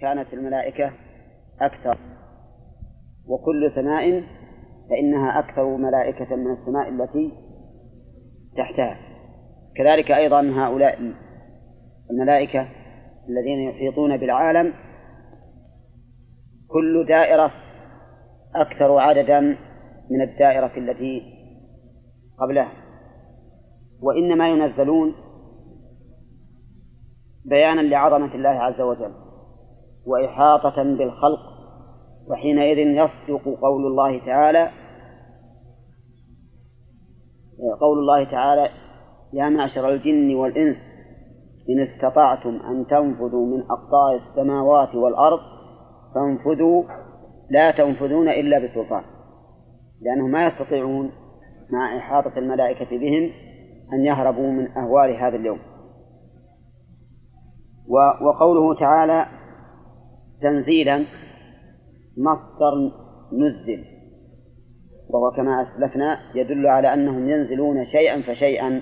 كانت الملائكة أكثر. وكل سماء فإنها أكثر ملائكة من السماء التي تحتها. كذلك أيضا هؤلاء الملائكة الذين يحيطون بالعالم كل دائرة أكثر عددا من الدائرة التي قبلها. وإنما ينزلون بيانا لعظمة الله عز وجل. وإحاطة بالخلق وحينئذ يصدق قول الله تعالى قول الله تعالى يا معشر الجن والإنس إن استطعتم أن تنفذوا من أقطار السماوات والأرض فانفذوا لا تنفذون إلا بسلطان. لأنهم ما يستطيعون مع إحاطة الملائكة بهم أن يهربوا من أهوال هذا اليوم. وقوله تعالى تنزيلا مصدر نزل. وهو كما أسلفنا يدل على أنهم ينزلون شيئا فشيئا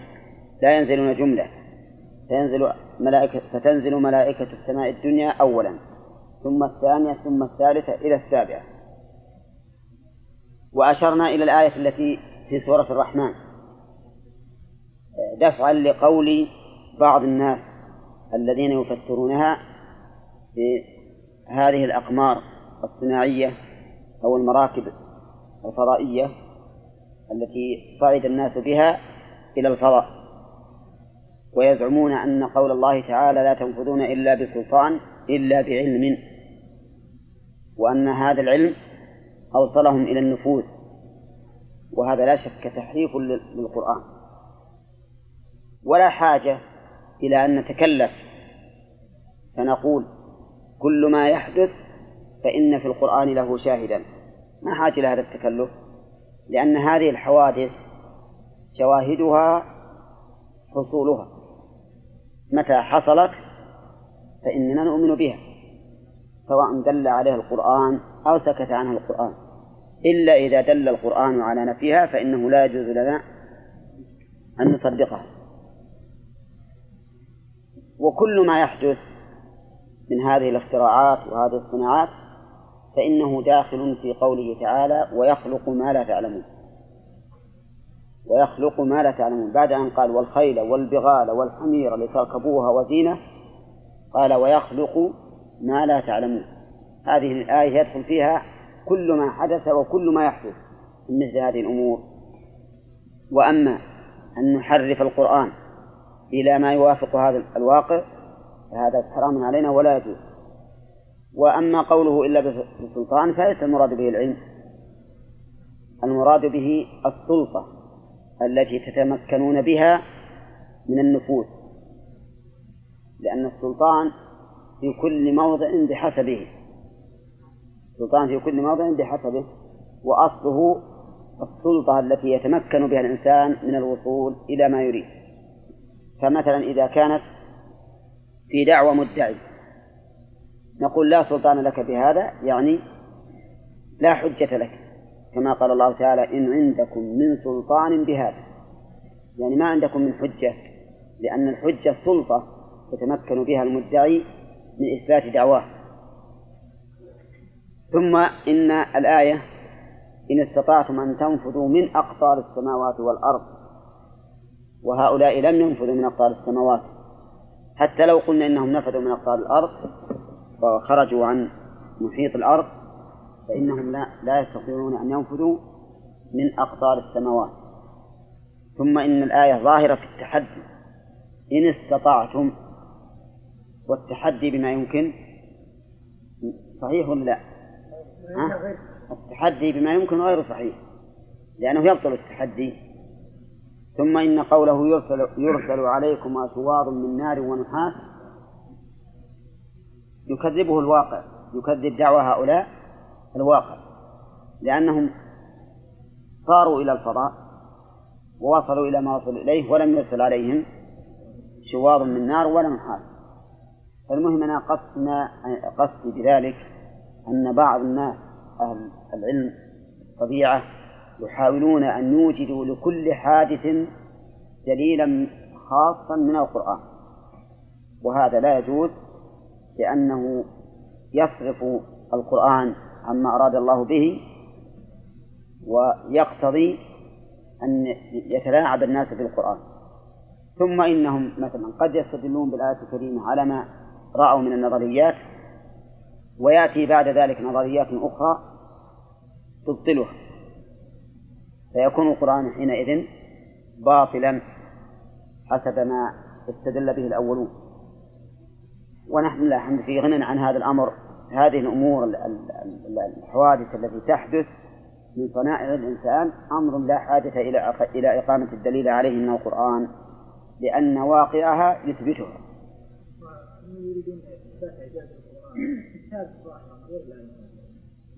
لا ينزلون جملة. فينزل ملائكة فتنزل ملائكة السماء الدنيا أولا ثم الثانية ثم الثالثة إلى السابعة. وأشرنا إلى الآية التي في سورة الرحمن. دفعا لقول بعض الناس الذين يفسرونها بهذه الأقمار الصناعية أو المراكب الفضائية التي صعد الناس بها إلى الفضاء. ويزعمون أن قول الله تعالى لا تنفذون إلا بسلطان إلا بعلم. وأن هذا العلم أوصلهم إلى النفوذ. وهذا لا شك تحريف للقرآن. ولا حاجة إلى أن نتكلف فنقول كل ما يحدث فإن في القرآن له شاهدا. ما حاجة إلى هذا التكلف؟ لأن هذه الحوادث شواهدها حصولها. متى حصلت فإننا نؤمن بها سواء دل عليها القرآن أو سكت عنها القرآن. إلا إذا دل القرآن على نفيها فإنه لا يجوز لنا أن نصدقها. وكل ما يحدث من هذه الاختراعات وهذه الصناعات فإنه داخل في قوله تعالى ويخلق ما لا تعلمون. ويخلق ما لا تعلمون. بعد أن قال والخيل والبغال والحمير لتركبوها وزينة قال ويخلق ما لا تعلمون. هذه الآية يدخل فيها كل ما حدث وكل ما يحدث من مثل هذه الأمور. وأما أن نحرف القرآن إلى ما يوافق هذا الواقع فهذا حرام علينا ولا يجوز. وأما قوله إلا بسلطان فليس المراد به العلم. المراد به السلطة التي تتمكنون بها من النفوذ. لأن السلطان في كل موضع بحسبه. السلطان في كل موضع بحسبه. وأصله السلطة التي يتمكن بها الإنسان من الوصول إلى ما يريد. فمثلا إذا كانت في دعوى مدعي. نقول لا سلطان لك بهذا يعني لا حجة لك. كما قال الله تعالى إن عندكم من سلطان بهذا. يعني ما عندكم من حجة لأن الحجة سلطة يتمكن بها المدعي من إثبات دعواه. ثم إن الآية إن استطعتم أن تنفذوا من أقطار السماوات والأرض وهؤلاء لم ينفذوا من أقطار السماوات. حتى لو قلنا إنهم نفذوا من أقطار الأرض وخرجوا عن محيط الأرض فإنهم لا, لا يستطيعون أن ينفذوا من أقطار السماوات. ثم إن الآية ظاهرة في التحدي. إن استطعتم والتحدي بما يمكن صحيح ولا لا؟ التحدي بما يمكن غير صحيح لأنه يبطل التحدي. ثم إن قوله يرسل, يرسل عليكم أشواظ من نار ونحاس يكذبه الواقع يكذب دعوى هؤلاء الواقع لأنهم صاروا إلى الفضاء ووصلوا إلى ما وصلوا إليه ولم يرسل عليهم شواظ من نار ولا نحاس فالمهم أنا قصدنا قصدي بذلك أن بعض الناس أهل العلم الطبيعة يحاولون أن يوجدوا لكل حادث دليلا خاصا من القرآن. وهذا لا يجوز لأنه يصرف القرآن عما أراد الله به ويقتضي أن يتلاعب الناس بالقرآن. ثم إنهم مثلا قد يستدلون بالآية الكريمة على ما رأوا من النظريات ويأتي بعد ذلك نظريات أخرى تبطلها. فيكون القرآن حينئذ باطلا حسب ما استدل به الأولون. ونحن لا الحمد في غنى عن هذا الأمر. هذه الأمور الحوادث التي تحدث من صنائع الإنسان أمر لا حاجة إلى إلى إقامة الدليل عليه من القرآن لأن واقعها يثبتها.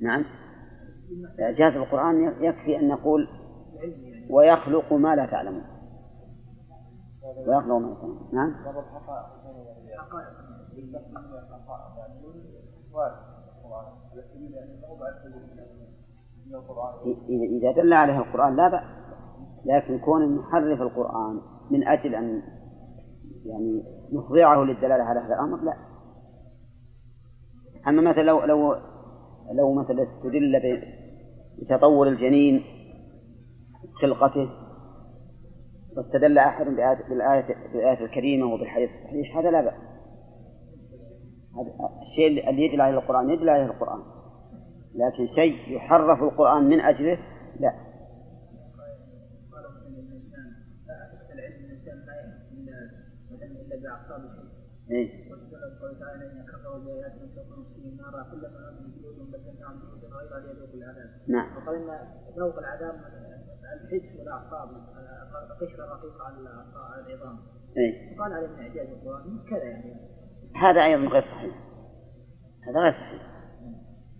نعم. إعجاز القرآن يكفي أن نقول ويخلق ما لا تعلمون. ويخلق ما لا تعلمون. نعم؟ إذا دل عليه القرآن لا بأس لكن كون نحرف القرآن من أجل أن يعني نخضعه للدلالة على هذا الأمر لا. أما مثلا لو لو لو مثلا استدل بتطور الجنين خلقته واستدل أحد بالآية بالآية الكريمة وبالحديث الصحيح هذا لا بأس. هذا الشيء اللي يدل عليه القرآن يدل عليه القرآن. لكن شيء يحرف القرآن من أجله لا. إيه؟ نعم. الحس والأعصاب القشره الرقيقه على العظام. إيه؟ قال عليه من إعجاز القرآن كذا يعني. هذا أيضا غير صحيح. هذا غير صحيح.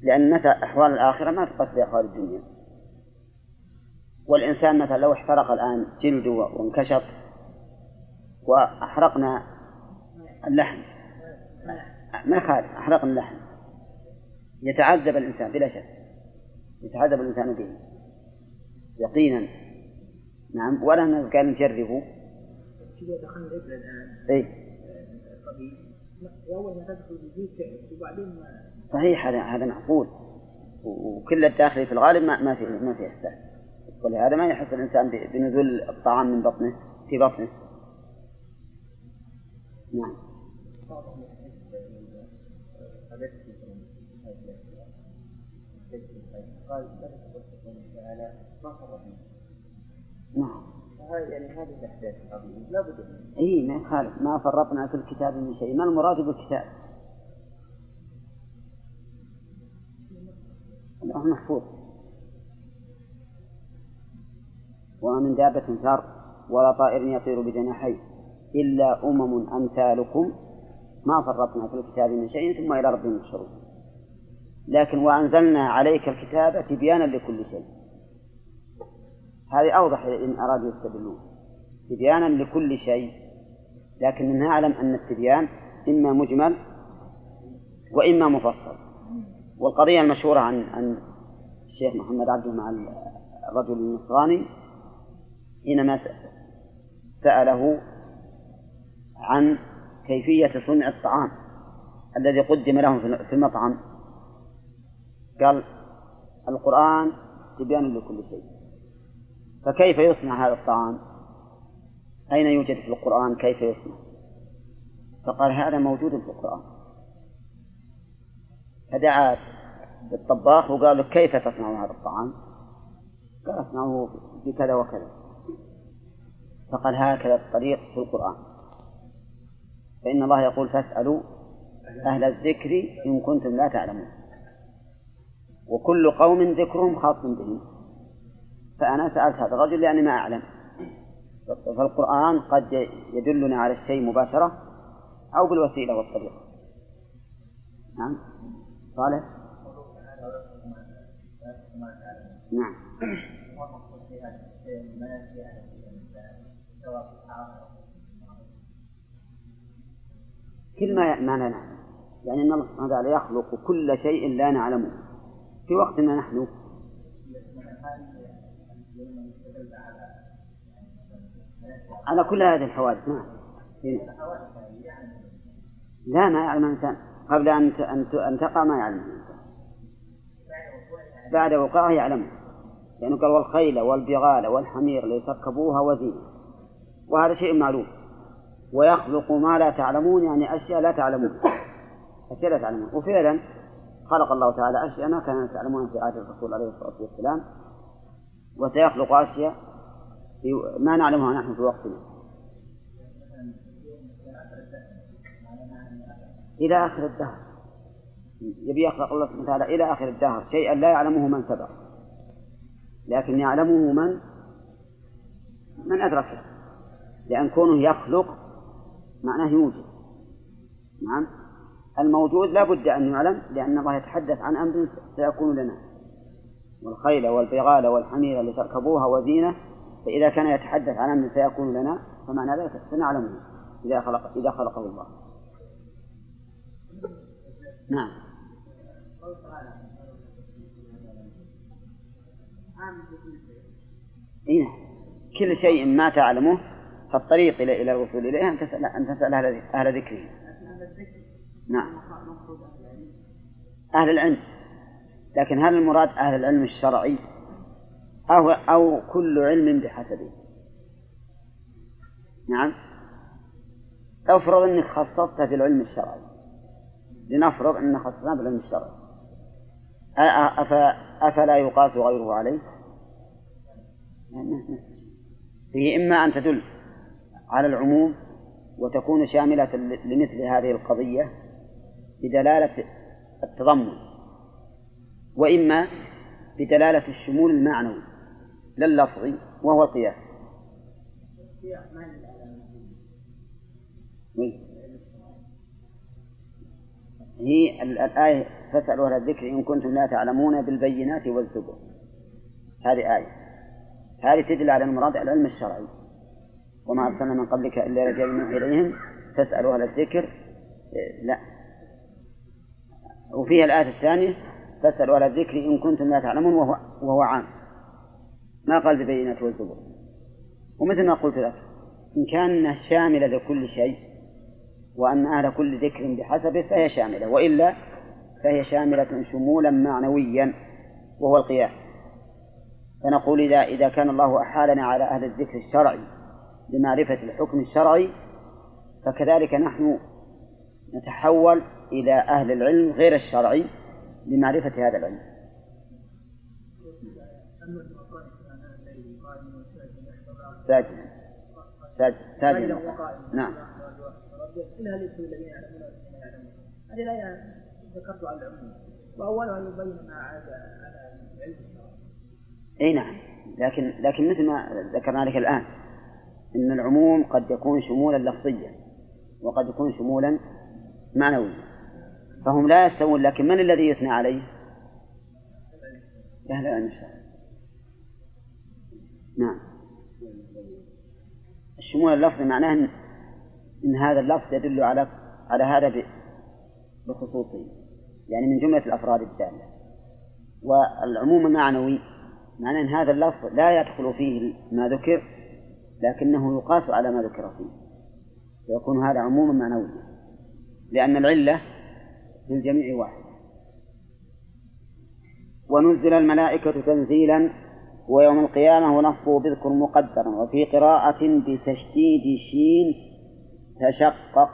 لأن مثل أحوال الآخرة ما تقص بأحوال الدنيا والإنسان مثلا لو احترق الآن جلده وانكشط وأحرقنا اللحم ما يخالف أحرقنا اللحم يتعذب الإنسان بلا شك يتعذب الإنسان به يقينا. نعم ولا قال نجربه دخلنا الإبرة الآن إيه. أول ما تدخل يجيك وبعدين صحيح هذا هذا معقول. وكل الداخلي في الغالب ما ما في ما في إحساس. ولهذا ما يحس الإنسان بنزول الطعام من بطنه في بطنه. نعم. قال نعم. يعني هذه الأحداث العظيمة. لا بد إي ما يخالف. ما فرطنا في الكتاب من شيء. ما المراد بالكتاب؟ الله محفوظ. وما من دابة الأرض ولا طائر يطير بجناحيه إلا أمم أمثالكم ما فرطنا في الكتاب من شيء ثم إلى ربهم يحشرون لكن وأنزلنا عليك الكتاب تبيانا لكل شيء. هذه أوضح إن أرادوا يستدلون. تبيانا لكل شيء لكن نعلم أن التبيان إما مجمل وإما مفصل. والقضية المشهورة عن عن الشيخ محمد عبده مع الرجل النصراني حينما سأله عن كيفية صنع الطعام الذي قدم لهم في المطعم. قال القرآن تبيان لكل شيء. فكيف يصنع هذا الطعام؟ أين يوجد في القرآن كيف يصنع؟ فقال هذا موجود في القرآن. فدعا الطباخ وقال له كيف تصنع هذا الطعام؟ قال اصنعه بكذا وكذا. فقال هكذا الطريق في القرآن. فإن الله يقول فاسألوا أهل الذكر إن كنتم لا تعلمون. وكل قوم ذكرهم خاص بهم. فأنا سألت هذا الرجل لأني ما أعلم. فالقرآن قد يدلنا على الشيء مباشرة أو بالوسيلة والطريقة. نعم. صالح؟ نعم. كل ما ما نعلم. يعني إن الله سبحانه وتعالى يخلق كل شيء لا نعلمه. في وقتنا نحن على كل هذه الحوادث نعم. لا ما يعلم الإنسان. قبل أن أن تقع ما يعلمه بعد وقوعها يعلمه لأنه قال والخيل والبغال والحمير لتركبوها وزينة. وهذا شيء معلوم. ويخلق ما لا تعلمون يعني أشياء لا تعلمون. أشياء لا تعلمون. وفعلا خلق الله تعالى أشياء ما كان تعلمون في عهد الرسول عليه الصلاة والسلام. وسيخلق أشياء ما نعلمها نحن في وقتنا. إلى آخر الدهر. يبي يخلق الله سبحانه وتعالى إلى آخر الدهر. شيئا لا يعلمه من سبق. لكن يعلمه من؟ من أدركه. لأن كونه يخلق معناه يوجد. نعم. الموجود لا بد أن يعلم لأن الله يتحدث عن أمر سيكون لنا. والخيل والبغال والحمير لتركبوها وزينة فإذا كان يتحدث عن أمر سيكون لنا فمعنى ذلك سنعلمه إذا خلق إذا خلقه الله نعم إيه؟ كل شيء ما تعلمه فالطريق إلى إلى الوصول إليه أن تسأل أن تسأل أهل ذكره. نعم. أهل العلم. لكن هل المراد أهل العلم الشرعي أو أو كل علم بحسبه؟ نعم. افرض أنك خصصت في العلم الشرعي. لنفرض أن خصصنا بالعلم الشرعي. أفلا يقاس غيره عليه؟ فيه إما أن تدل على العموم وتكون شاملة لمثل هذه القضية بدلالة التضمن وإما بدلالة الشمول المعنوي لا اللفظي وهو القياس هي الآية فاسألوا أهل الذكر إن كنتم لا تعلمون بالبينات والزبر. هذه آية. هذه تدل على المراد العلم الشرعي. وما أرسلنا من قبلك إلا رجال من إليهم. فاسألوا أهل الذكر. لا. وفيها الآية الثانية فاسألوا أهل الذكر إن كنتم لا تعلمون وهو, وهو عام. ما قال ببينات والزبر ومثل ما قلت لك إن كان شاملة لكل شيء وأن أهل كل ذكر بحسبه فهي شاملة وإلا فهي شاملة شمولا معنويا وهو القياس. فنقول إذا إذا كان الله أحالنا على أهل الذكر الشرعي لمعرفة الحكم الشرعي فكذلك نحن نتحول إلى أهل العلم غير الشرعي لمعرفة هذا العلم. ساجدا. ساجدا. نعم. إنها ليس الذين يعلمون هذه الآية ذكرت على العموم. وأولها يبين ما عاد على العلم. إي نعم. لكن لكن مثل ما ذكرنا لك الآن إن العموم قد يكون شمولا لفظيا وقد يكون شمولا معنويا. فهم لا يستوون لكن من الذي يثنى عليه؟ أهل العلم. نعم. الشمول اللفظي معناه إن, إن هذا اللفظ يدل على على هذا بخصوصه يعني من جملة الأفراد الدالة. والعموم المعنوي معناه أن هذا اللفظ لا يدخل فيه ما ذكر لكنه يقاس على ما ذكر فيه فيكون هذا عموما معنويا لأن العلة في الجميع واحد. ونزل الملائكة تنزيلا ويوم القيامة ونصبه بذكر مقدرا وفي قراءة بتشديد شين تشقق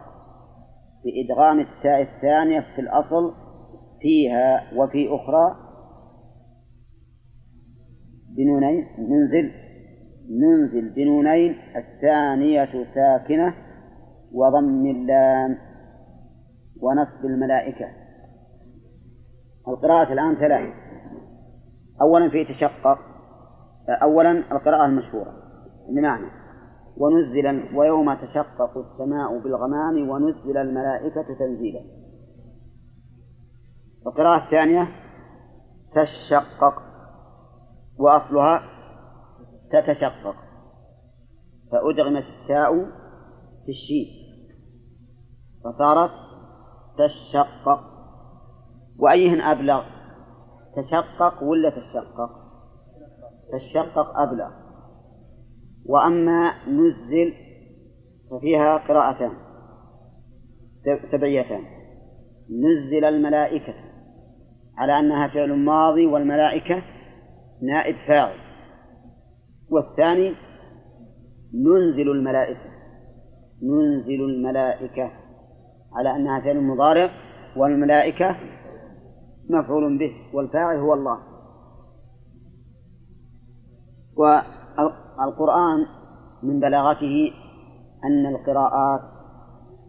بإدغام التاء الثانية في الأصل فيها وفي أخرى بنونين. ننزل ننزل بنونين. الثانية ساكنة وضم اللام. ونصب الملائكة. القراءة الآن ثلاث. أولا في تشقق أولا القراءة المشهورة. بمعنى ونزل ويوم تشقق السماء بالغمام ونزل الملائكة تنزيلا. القراءة الثانية تشقق. وأصلها تتشقق. فأدغمت التاء في الشين. فصارت تشقق. وأيهن أبلغ؟ تشقق ولا تشقق؟ تشقق أبلغ. وأما نزل ففيها قراءتان تبعيتان. نزل الملائكة على أنها فعل ماضي والملائكة نائب فاعل. والثاني ننزل الملائكة. ننزل الملائكة. على أنها فعل مضارع والملائكة مفعول به والفاعل هو الله. والقرآن من بلاغته أن القراءات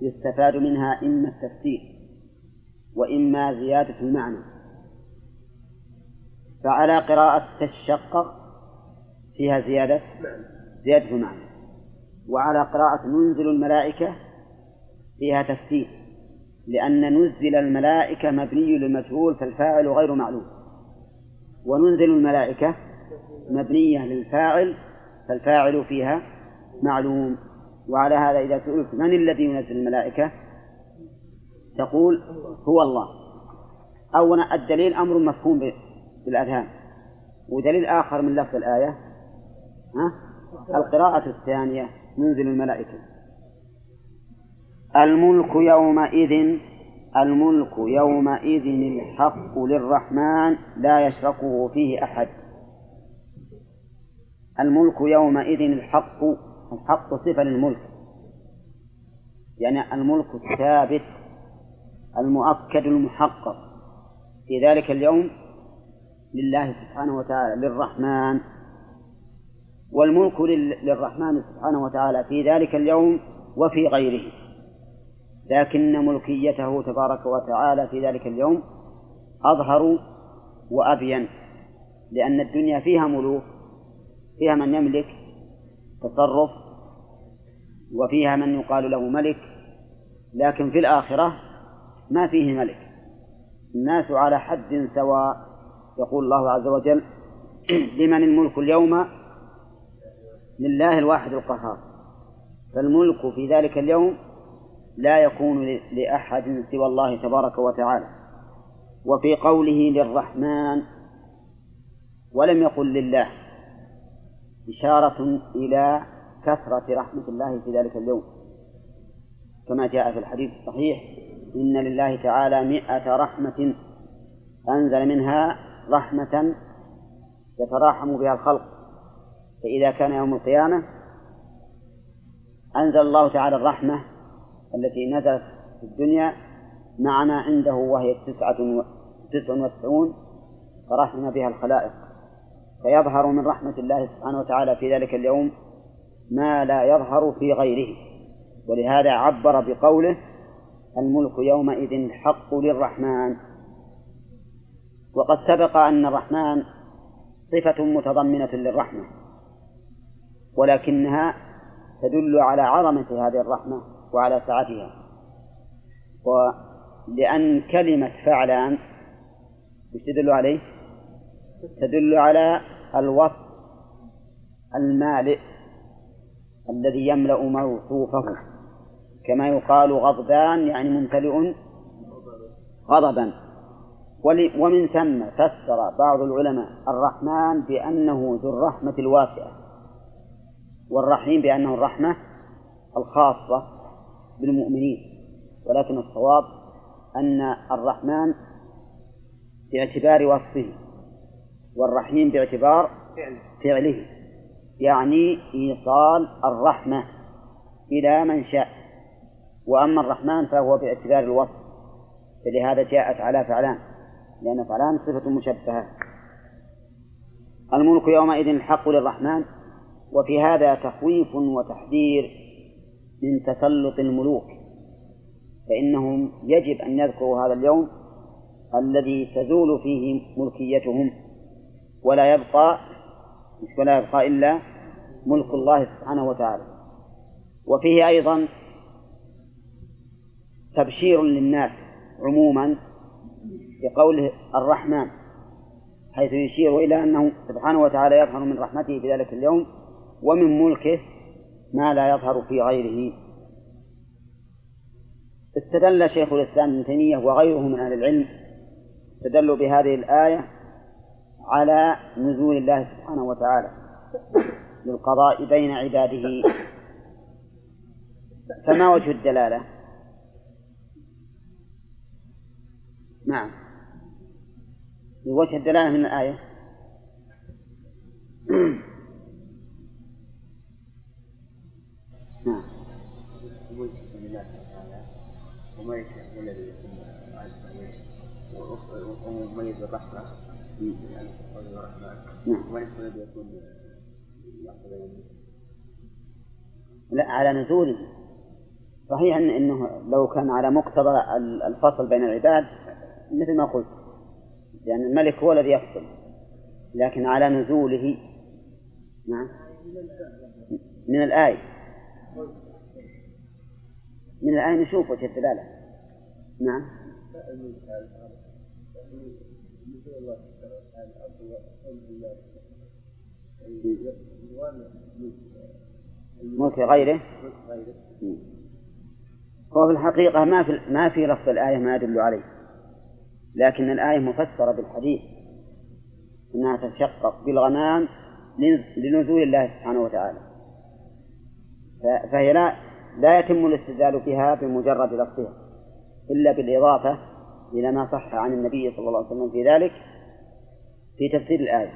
يستفاد منها إما التفسير وإما زيادة المعنى. فعلى قراءة تشقق فيها زيادة زيادة المعنى. وعلى قراءة ننزل الملائكة فيها تفسير. لأن نزل الملائكة مبني للمجهول فالفاعل غير معلوم. وننزل الملائكة مبنية للفاعل فالفاعل فيها معلوم. وعلى هذا إذا سئلت من الذي ينزل الملائكة؟ تقول هو الله. أولا الدليل أمر مفهوم بالأذهان. ودليل آخر من لفظ الآية ها؟ القراءة الثانية منزل الملائكة. الملك يومئذ الملك يومئذ الحق للرحمن لا يشركه فيه أحد. الملك يومئذ الحق الحق صفة للملك. يعني الملك الثابت المؤكد المحقق. في ذلك اليوم لله سبحانه وتعالى للرحمن. والملك للرحمن سبحانه وتعالى في ذلك اليوم وفي غيره. لكن ملكيته تبارك وتعالى في ذلك اليوم أظهر وأبين لأن الدنيا فيها ملوك فيها من يملك تصرف وفيها من يقال له ملك لكن في الآخرة ما فيه ملك. الناس على حد سواء يقول الله عز وجل لمن الملك اليوم؟ لله الواحد القهار. فالملك في ذلك اليوم لا يكون لأحد سوى الله تبارك وتعالى. وفي قوله للرحمن ولم يقل لله. إشارة إلى كثرة رحمة الله في ذلك اليوم. كما جاء في الحديث الصحيح إن لله تعالى مئة رحمة أنزل منها رحمة يتراحم بها الخلق. فإذا كان يوم القيامة أنزل الله تعالى الرحمة التي نزلت في الدنيا مع ما عنده وهي تسعة تسع وتسعون فرحم بها الخلائق. فيظهر من رحمة الله سبحانه وتعالى في ذلك اليوم ما لا يظهر في غيره. ولهذا عبر بقوله الملك يومئذ الحق للرحمن. وقد سبق أن الرحمن صفة متضمنة للرحمة ولكنها تدل على عظمة هذه الرحمة. وعلى سعتها ولأن كلمة فعلان تدل عليه؟ تدل على الوصف المالئ الذي يملأ موصوفه. كما يقال غضبان يعني ممتلئ غضبا. ومن ثم فسر بعض العلماء الرحمن بأنه ذو الرحمة الواسعة. والرحيم بأنه الرحمة الخاصة. بالمؤمنين. ولكن الصواب أن الرحمن باعتبار وصفه والرحيم باعتبار فعله يعني إيصال الرحمة إلى من شاء. وأما الرحمن فهو باعتبار الوصف فلهذا جاءت على فعلان لأن فعلان صفة مشبهة. الملك يومئذ الحق للرحمن وفي هذا تخويف وتحذير من تسلط الملوك فإنهم يجب أن يذكروا هذا اليوم الذي تزول فيه ملكيتهم ولا يبقى ولا يبقى إلا ملك الله سبحانه وتعالى. وفيه أيضا تبشير للناس عموما بقوله الرحمن حيث يشير إلى أنه سبحانه وتعالى يظهر من رحمته في ذلك اليوم ومن ملكه ما لا يظهر في غيره. استدل شيخ الإسلام ابن تيمية وغيره من أهل العلم استدلوا بهذه الآية على نزول الله سبحانه وتعالى للقضاء بين عباده. فما وجه الدلالة؟ نعم. وجه الدلالة من الآية؟ نعم. وميت الذي يكون وميت يكون لا على نزوله. صحيح إن أنه لو كان على مقتضى الفصل بين العباد مثل ما قلت لأن يعني الملك هو الذي يفصل. لكن على نزوله نعم من الآية. من الآية نشوف وجه الدلالة. نعم. ملك غيره؟ هو في الحقيقة ما في ما في لفظ الآية ما يدل عليه. لكن الآية مفسرة بالحديث. أنها تتشقق بالغمام لنزول الله سبحانه وتعالى. فهي لا لا يتم الاستدلال بها بمجرد لفظها إلا بالإضافة إلى ما صح عن النبي صلى الله عليه وسلم في ذلك في تفسير الآية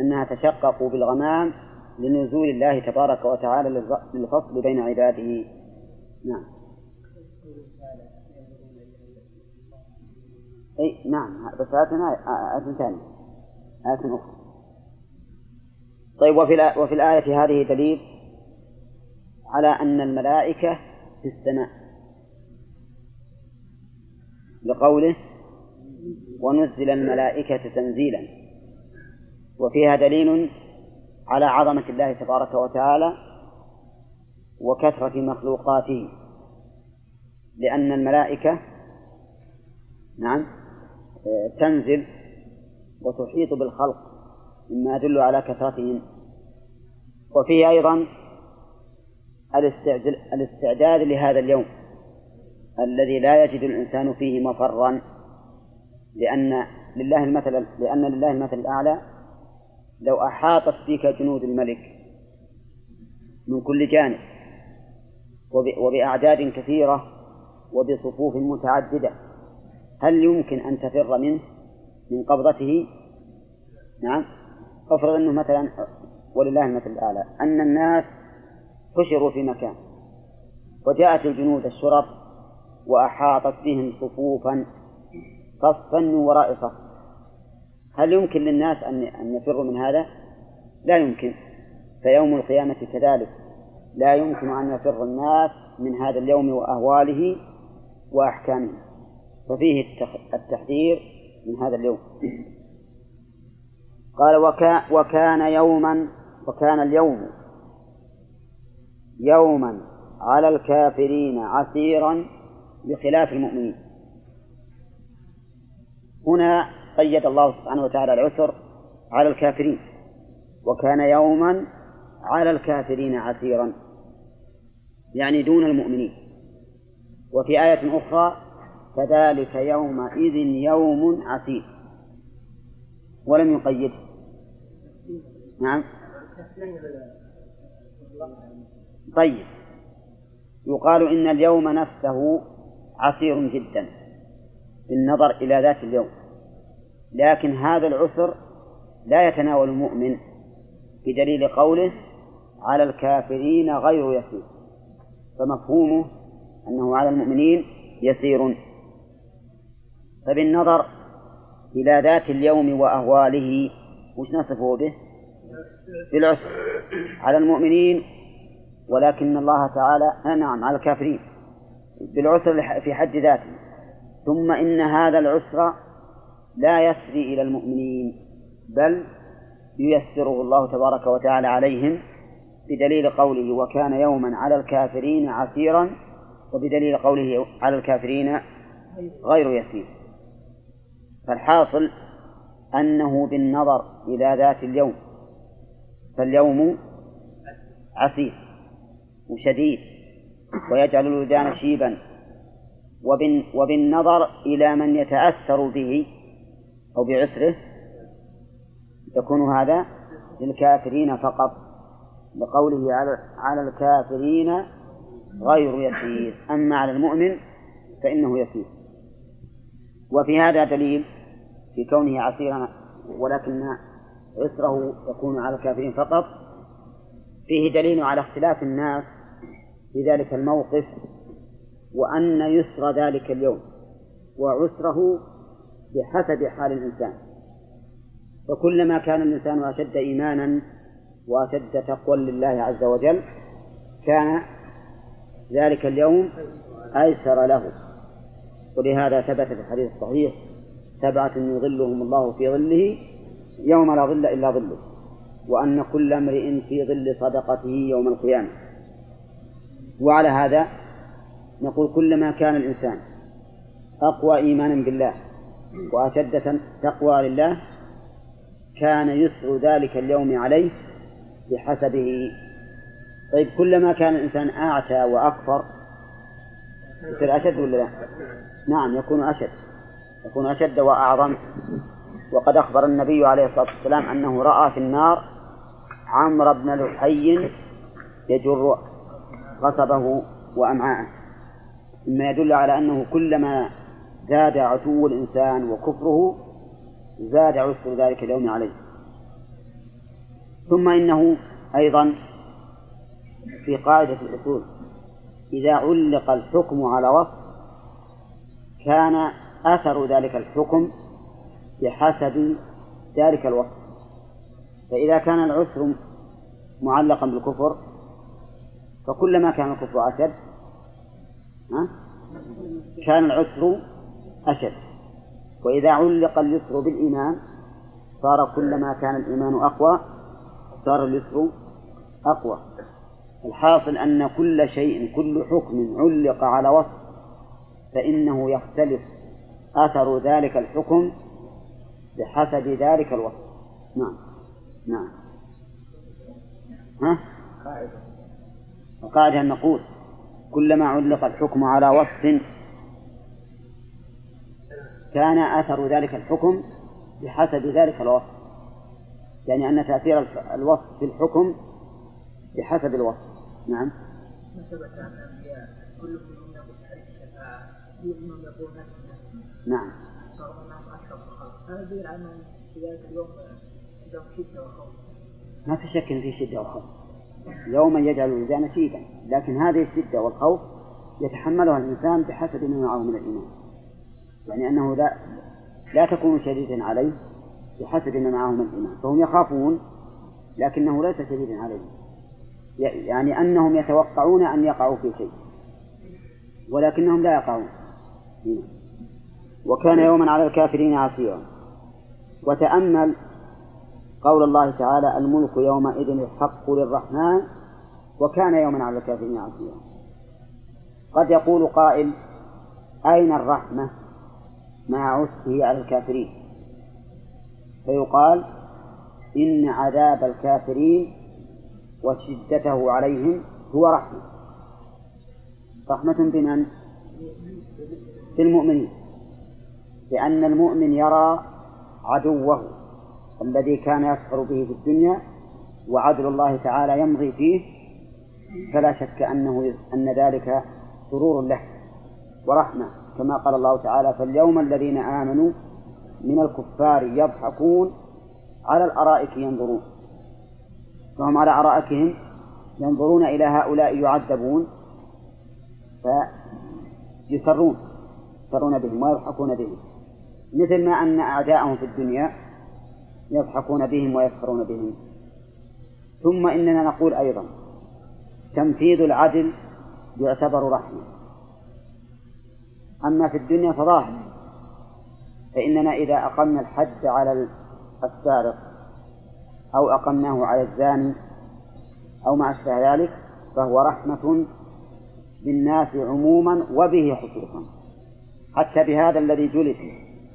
أنها تشقق بالغمام لنزول الله تبارك وتعالى للفصل بين عباده. نعم. أي نعم. بس آية آية ثانية. آية أخرى. طيب وفي وفي الآية هذه دليل على أن الملائكة في السماء. لقوله ونزل الملائكة تنزيلا. وفيها دليل على عظمة الله تبارك وتعالى وكثرة مخلوقاته. لأن الملائكة نعم تنزل وتحيط بالخلق مما يدل على كثرتهم. وفيه أيضا الاستعداد لهذا اليوم الذي لا يجد الإنسان فيه مفرا لأن لله المثل لأن لله المثل الأعلى لو أحاطت بك جنود الملك من كل جانب وبأعداد كثيرة وبصفوف متعددة هل يمكن أن تفر منه من قبضته؟ نعم افرض أنه مثلا ولله المثل الأعلى أن الناس حشروا في مكان وجاءت الجنود الشرف وأحاطت بهم صفوفا صفا من وراء صف. هل يمكن للناس أن أن يفروا من هذا؟ لا يمكن. فيوم القيامة كذلك. لا يمكن أن يفر الناس من هذا اليوم وأهواله وأحكامه. ففيه التحذير من هذا اليوم. قال وكا وكان يوما وكان اليوم يوما على الكافرين عسيرا بخلاف المؤمنين. هنا قيد الله سبحانه وتعالى العسر على الكافرين وكان يوما على الكافرين عسيرا يعني دون المؤمنين. وفي آية أخرى فذلك يومئذ يوم عسير. ولم يقيده. نعم. طيب. يقال إن اليوم نفسه عسير جدا بالنظر إلى ذات اليوم. لكن هذا العسر لا يتناول المؤمن بدليل قوله على الكافرين غير يسير. فمفهومه أنه على المؤمنين يسير. فبالنظر إلى ذات اليوم وأهواله وش نصفه به؟ بالعسر على المؤمنين ولكن الله تعالى آه، نعم على الكافرين بالعسر في حد ذاته. ثم إن هذا العسر لا يسري إلى المؤمنين بل ييسره الله تبارك وتعالى عليهم بدليل قوله وكان يوما على الكافرين عسيرا وبدليل قوله على الكافرين غير يسير فالحاصل أنه بالنظر إلى ذات اليوم فاليوم عسير. وشديد ويجعل الولدان شيبا. وبالنظر إلى من يتأثر به أو بعسره يكون هذا للكافرين فقط لقوله على على الكافرين غير يسير. أما على المؤمن فإنه يسير. وفي هذا دليل في كونه عسيرا ولكن عسره يكون على الكافرين فقط فيه دليل على اختلاف الناس في ذلك الموقف وأن يسر ذلك اليوم وعسره بحسب حال الإنسان. فكلما كان الإنسان أشد إيمانا وأشد تقوى لله عز وجل كان ذلك اليوم أيسر له. ولهذا ثبت في الحديث الصحيح سبعة يظلهم الله في ظله يوم لا ظل إلا ظله. وأن كل امرئ في ظل صدقته يوم القيامة. وعلى هذا نقول كلما كان الإنسان أقوى إيمانا بالله وأشد تقوى لله كان يسر ذلك اليوم عليه بحسبه. طيب كلما كان الإنسان أعتى وأكفر يصير أشد ولا لا؟ نعم يكون أشد يكون أشد وأعظم. وقد أخبر النبي عليه الصلاة والسلام أنه رأى في النار عمرو بن لحي يجر قصبه وأمعاءه مما يدل على أنه كلما زاد عتو الإنسان وكفره زاد عسر ذلك اليوم عليه. ثم إنه أيضا في قاعدة الأصول إذا علق الحكم على وصف كان أثر ذلك الحكم بحسب ذلك الوصف. فإذا كان العسر معلقا بالكفر فكلما كان الكفر أشد كان العسر أشد. وإذا علق اليسر بالإيمان صار كلما كان الإيمان أقوى صار اليسر أقوى. الحاصل أن كل شيء كل حكم علق على وصف فإنه يختلف أثر ذلك الحكم بحسب ذلك الوصف. نعم. نعم. ها؟ القاعدة أن نقول كلما علق الحكم على وصف كان أثر ذلك الحكم بحسب ذلك الوصف. يعني أن تأثير الوصف في الحكم بحسب الوصف. نعم. نعم. ذلك ما في شك في شدة وخوف. يوما يجعل الولدان شيدا لكن هذه الشدة والخوف يتحملها الإنسان بحسب ما معه من الإيمان. يعني أنه لا لا تكون شديدا عليه بحسب ما معه من الإيمان. فهم يخافون لكنه ليس شديدا عليهم يعني أنهم يتوقعون أن يقعوا في شيء ولكنهم لا يقعون. وكان يوما على الكافرين عسيرا وتأمل قول الله تعالى الملك يومئذ الحق للرحمن وكان يوما على الكافرين عسيرا قد يقول قائل أين الرحمة مع عسره على الكافرين؟ فيقال إن عذاب الكافرين وشدته عليهم هو رحمة. رحمة بمن؟ بالمؤمنين لأن المؤمن يرى عدوه. الذي كان يسخر به في الدنيا وعدل الله تعالى يمضي فيه فلا شك أنه أن ذلك سرور له ورحمة. كما قال الله تعالى فاليوم الذين آمنوا من الكفار يضحكون على الأرائك ينظرون. فهم على أرائكهم ينظرون إلى هؤلاء يعذبون فيسرون يسرون بهم ويضحكون بهم. مثل ما أن أعداءهم في الدنيا يضحكون بهم ويسخرون بهم. ثم إننا نقول أيضا تنفيذ العدل يعتبر رحمة. أما في الدنيا فظاهر فإننا إذا أقمنا الحد على السارق أو أقمناه على الزاني أو ما أشبه ذلك فهو رحمة بالناس عموما وبه خصوصا. حتى بهذا الذي جلس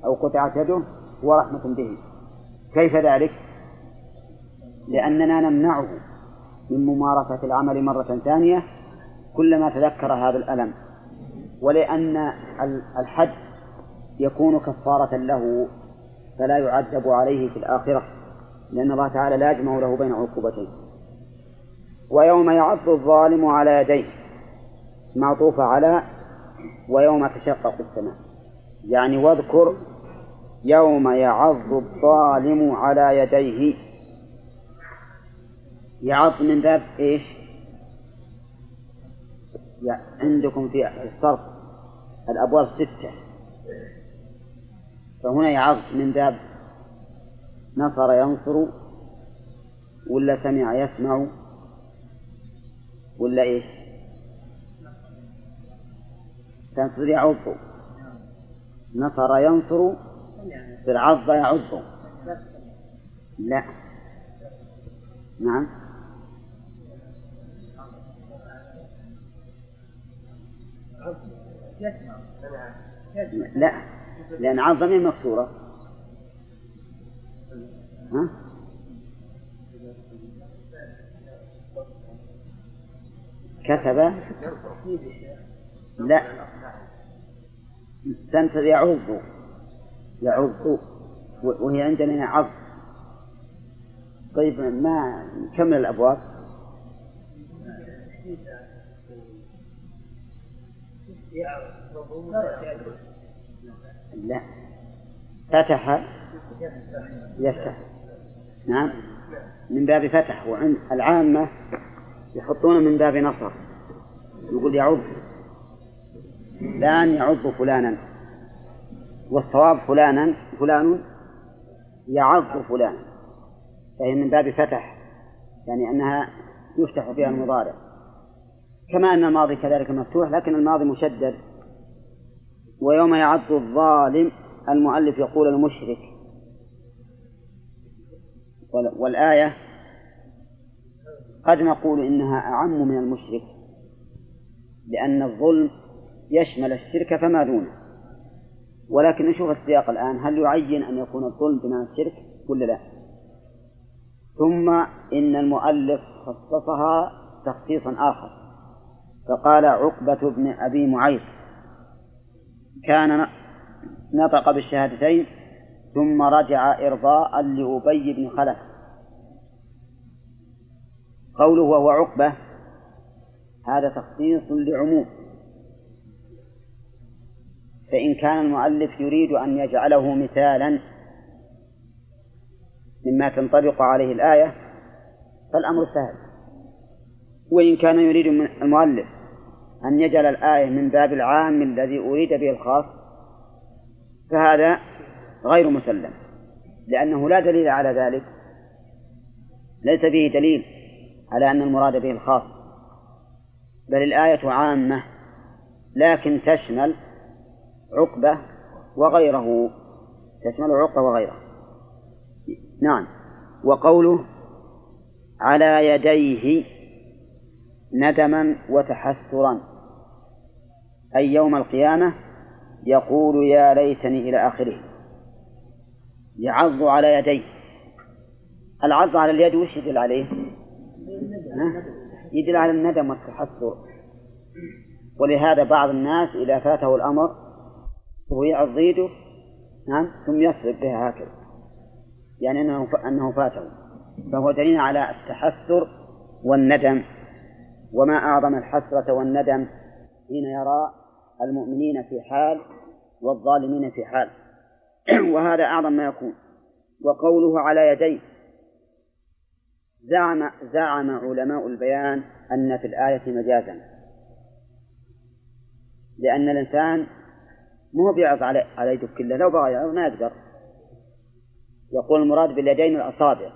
أو قطعت يده هو رحمة به. كيف ذلك؟ لأننا نمنعه من ممارسة العمل مرة ثانية كلما تذكر هذا الألم ولأن الحد يكون كفارة له فلا يعذب عليه في الآخرة لأن الله تعالى لا يجمع له بين عقوبتين ويوم يعض الظالم على يديه معطوف على ويوم تشقق السماء يعني واذكر يوم يعض الظالم على يديه يعض من باب إيش؟ عندكم في الصرف الأبواب ستة فهنا يعض من باب نصر ينصر ولا سمع يسمع ولا إيش؟ تنصر يعض نصر ينصر بالعض يعض لا. نعم. لا. لأن عض من مكسورة. ها؟ كتب. لا. تنتظر يعض يعض وهي عندنا يعض طيب ما كمل الأبواب؟ لا. فتح يفتح. نعم. من باب فتح. وعند العامة يحطون من باب نصر. يقول يعض فلان يعض فلانا. والصواب فلانا فلان يعض فلانا. فهي من باب فتح يعني أنها يفتح فيها المضارع. كما أن الماضي كذلك مفتوح لكن الماضي مشدد. ويوم يعض الظالم المؤلف يقول المشرك. والآية قد نقول إنها أعم من المشرك لأن الظلم يشمل الشرك فما دونه. ولكن نشوف السياق الآن هل يعين أن يكون الظلم بمعنى الشرك ولا لا؟ ثم إن المؤلف خصصها تخصيصا آخر. فقال عقبة بن أبي معيط كان نطق بالشهادتين ثم رجع إرضاء لأبي بن خلف. قوله وهو عقبة هذا تخصيص لعموم. فإن كان المؤلف يريد أن يجعله مثالا مما تنطبق عليه الآية فالأمر سهل. وإن كان يريد من المؤلف أن يجعل الآية من باب العام الذي أريد به الخاص فهذا غير مسلم لأنه لا دليل على ذلك. ليس فيه دليل على أن المراد به الخاص بل الآية عامة لكن تشمل عقبة وغيره. تشمل عقبة وغيره. نعم. وقوله على يديه ندما وتحسرا. أي يوم القيامة يقول يا ليتني إلى آخره. يعض على يديه. العض على اليد وش يدل عليه؟ يدل على الندم والتحسر. ولهذا بعض الناس إذا فاته الأمر وهو يعض يده نعم ثم يصرف بها هكذا. يعني أنه أنه فاته. فهو دليل على التحسر والندم. وما أعظم الحسرة والندم حين يرى المؤمنين في حال والظالمين في حال. وهذا أعظم ما يكون. وقوله على يديه. زعم زعم علماء البيان أن في الآية مجازا. لأن الإنسان مو بيعظ على على يده كلها لو بغى يعظ ما يقدر. يقول المراد باليدين الأصابع.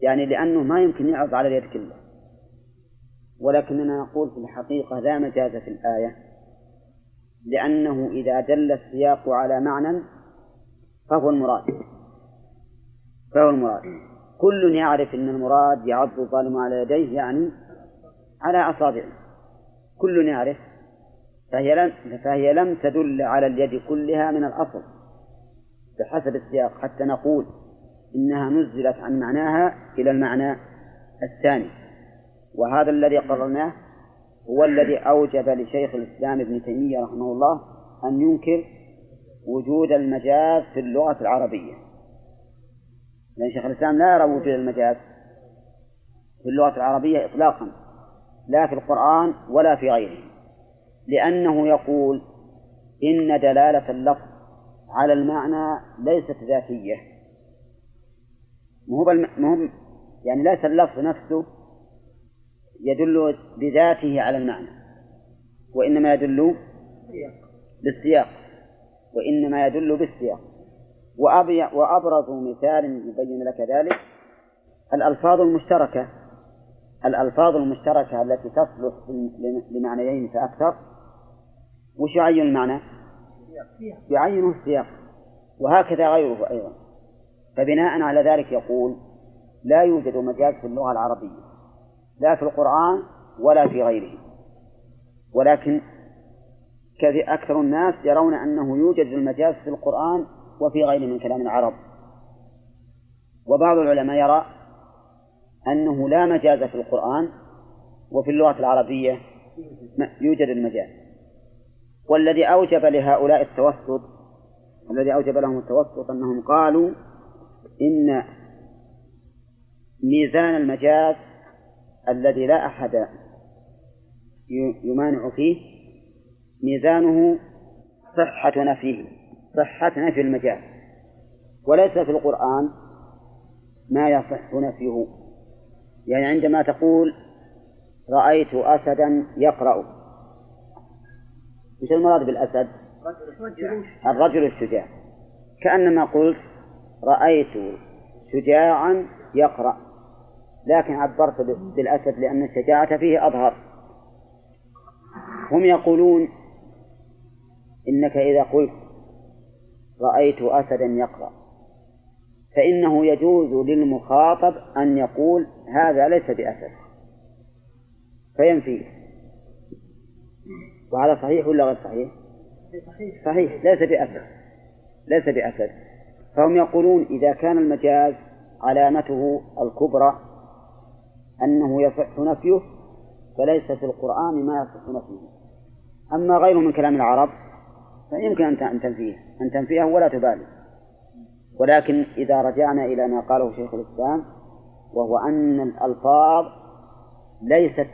يعني لأنه ما يمكن يعظ على اليد كلها. ولكننا نقول في الحقيقة لا مجاز في الآية. لأنه إذا دل السياق على معنى فهو المراد. فهو المراد. كل يعرف أن المراد يعض الظالم على يديه يعني على أصابعه. كل يعرف. فهي لم فهي لم تدل على اليد كلها من الأصل بحسب السياق حتى نقول إنها نزلت عن معناها إلى المعنى الثاني. وهذا الذي قررناه هو الذي أوجب لشيخ الإسلام ابن تيمية رحمه الله أن ينكر وجود المجاز في اللغة العربية. لأن شيخ الإسلام لا يرى وجود المجاز في اللغة العربية إطلاقا لا في القرآن ولا في غيره. لأنه يقول إن دلالة اللفظ على المعنى ليست ذاتية. مو مو يعني ليس اللفظ نفسه يدل بذاته على المعنى وإنما يدل بالسياق وإنما يدل بالسياق. وأبرز مثال يبين لك ذلك الألفاظ المشتركة الألفاظ المشتركة التي تصلح لمعنيين فأكثر وش يعين المعنى؟ يعينه السياق. وهكذا غيره أيضا. فبناء على ذلك يقول لا يوجد مجاز في اللغة العربية لا في القرآن ولا في غيره. ولكن أكثر الناس يرون أنه يوجد المجاز في القرآن وفي غيره من كلام العرب. وبعض العلماء يرى أنه لا مجاز في القرآن وفي اللغة العربية يوجد المجاز والذي أوجب لهؤلاء التوسط الذي أوجب لهم التوسط أنهم قالوا إن ميزان المجاز الذي لا أحد يمانع فيه ميزانه صحة نفيه صحة نفي المجاز وليس في القرآن ما يصح نفيه. يعني عندما تقول رأيت أسدا يقرأ وش المراد بالأسد؟ الرجل الشجاع. كأنما قلت رأيت شجاعا يقرأ لكن عبرت بالأسد لأن الشجاعة فيه أظهر. هم يقولون إنك إذا قلت رأيت أسدا يقرأ فإنه يجوز للمخاطب أن يقول هذا ليس بأسد فينفيه. وهذا صحيح ولا غير صحيح؟ صحيح. ليس بأسد ليس بأسد فهم يقولون إذا كان المجاز علامته الكبرى أنه يصح نفيه فليس في القرآن ما يصح نفيه. أما غيره من كلام العرب فيمكن أن تنفيه. أن تنفيه ولا تبالي. ولكن إذا رجعنا إلى ما قاله شيخ الإسلام وهو أن الألفاظ ليست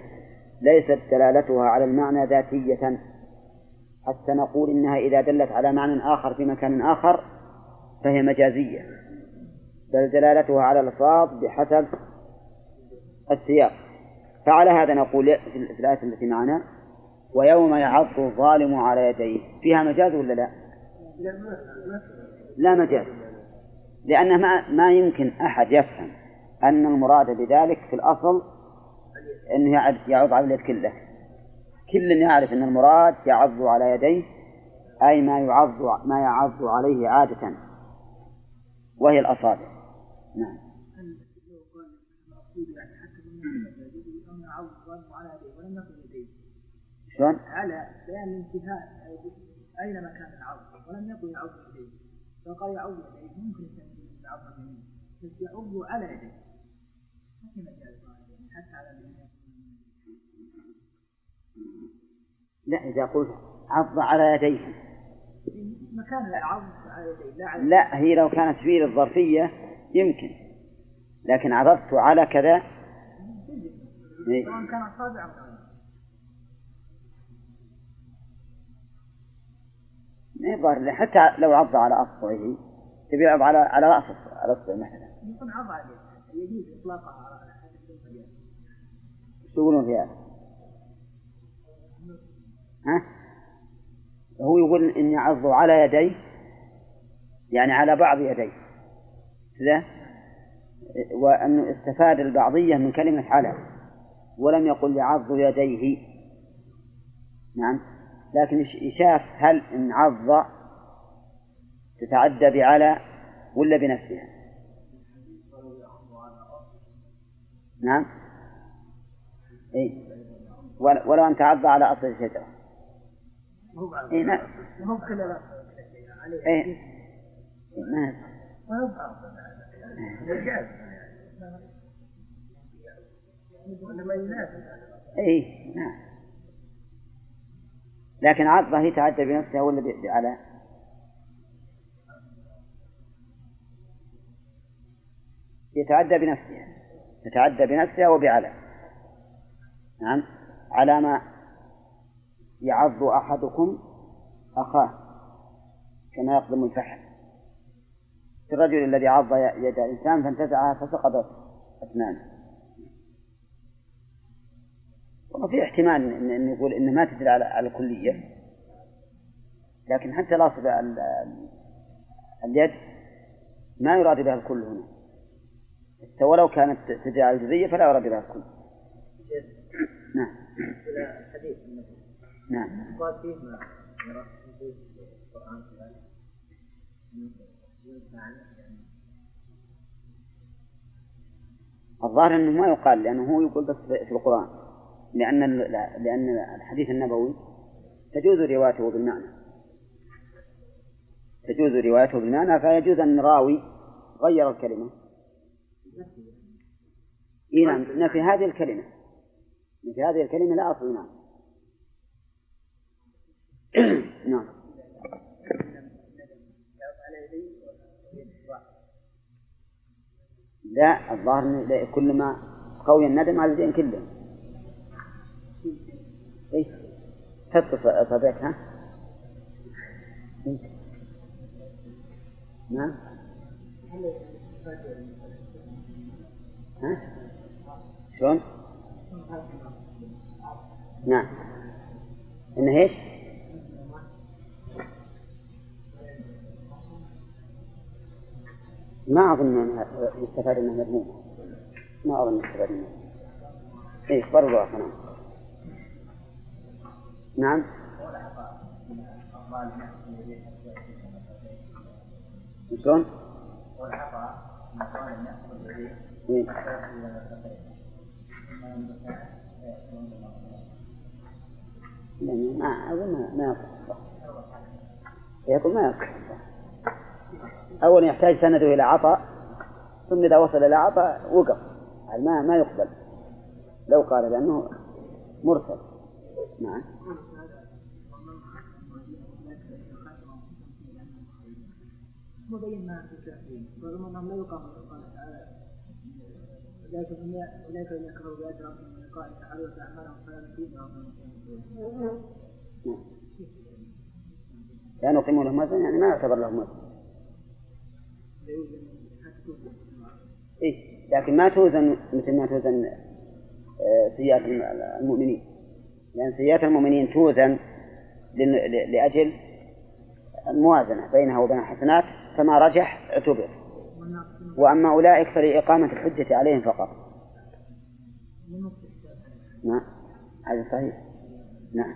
ليست دلالتها على المعنى ذاتية. حتى نقول إنها إذا دلت على معنى آخر في مكان آخر فهي مجازية بل دلالتها على الألفاظ بحسب السياق. فعلى هذا نقول في الآية التي معنا ويوم يعض الظالم على يديه. فيها مجاز ولا لا؟ لا مجاز لأن ما ما يمكن أحد يفهم أن المراد بذلك في الأصل أنه يعض على اليد كله. كل يعرف أن المراد يعض على يديه أي ما يعض ما يعض عليه عادة. وهي الأصابع. نعم. شلون؟ على بيان الانتهاء أين مكان العرض ولم يقل يعض يديه. فقال يعض يديه ممكن يعض يمين بس يعض على يديه. مجال حتى على اليمين. لا إذا قلت عض على يديه. مكان العض على يديه لا على لا هي لو كانت في الظرفية يمكن لكن عضضت على كذا. سواء كان أصابع أو ما يظهر حتى لو عض على أصبعه تبي يعض على على رأس الاصبع مثلا. يكون عض عليه يجوز اطلاقها على حد إيش تقولون في هذا؟ ها؟ هو يقول إن يعض على يديه يعني على بعض يديه كذا وأنه استفاد البعضية من كلمة على ولم يقل يعض يديه. نعم. لكن يشاف هل إن عض تتعدى بعلى ولا بنفسها. نعم. إيه. ولو أن تعض على أصل الشجرة. إيه نعم كل إيه. ما إيه نعم لكن عضة هي تعدى بنفسها ولا على؟ يتعدى بنفسها تتعدى بنفسها وبعلى نعم. على ما يعض أحدكم أخاه كما يقدم الفحل. في الرجل الذي عض يد الإنسان فانتزعها فسقطت أسنانه وفي احتمال أن يقول إنه ما تدل على الكلية. لكن حتى لاصق اليد ما يراد بها الكل هنا. حتى ولو كانت تدل على الجزية فلا يراد بها الكل. نعم. الحديث. نعم. ما الظاهر أنه ما يقال لأنه هو يقول بس في القرآن. لأن لأن الحديث النبوي تجوز روايته بالمعنى. تجوز روايته بالمعنى فيجوز أن راوي غير الكلمة. اي نعم في هذه الكلمة. في هذه الكلمة لا أصل نعم نعم. لا الظاهر كل ما قوي الندم على الدين كله. إيش؟ حط صديق ها نعم. ها؟ شلون؟ نعم. إنه إيش؟ ما أظن أنها يستفاد أنها مذمومة ما أظن يستفاد أنها إيه برضو نعم. نعم؟ شلون؟ إيه؟ يعني ما أظن ما يقول ما يصح أولا يحتاج سنده إلى عطاء ثم إذا وصل إلى عطاء وقف. ما ما يقبل. لو قال بأنه مرسل. نعم. مبين ما في الكافرين رغم انهم لا يقام قال تعالى اولئك اولئك الذين من لقاء تعالى وتعملهم فلا لهم لا لهم وزنا يعني ما يعتبر لهم وزن إيه لكن ما توزن مثل ما توزن آه، سيئات المؤمنين. لأن سيئات المؤمنين توزن لأجل الموازنة بينها وبين الحسنات فما رجح اعتبر وأما أولئك فلإقامة الحجة عليهم فقط. نعم هذا صحيح. نعم.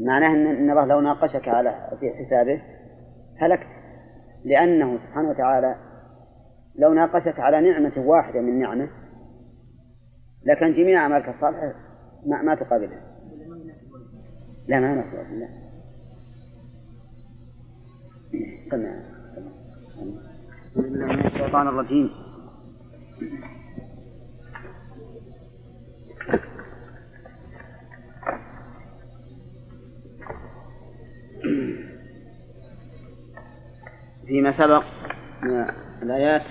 معناه أن الله لو ناقشك على في حسابه هلكت. لأنه سبحانه وتعالى لو ناقشك على نعمة واحدة من نعمة لكن جميع أعمالك الصالحة ما, ما تقابلها. لا ما نقول لا. سمع بسم الله من الشيطان الرجيم فيما سبق من الآيات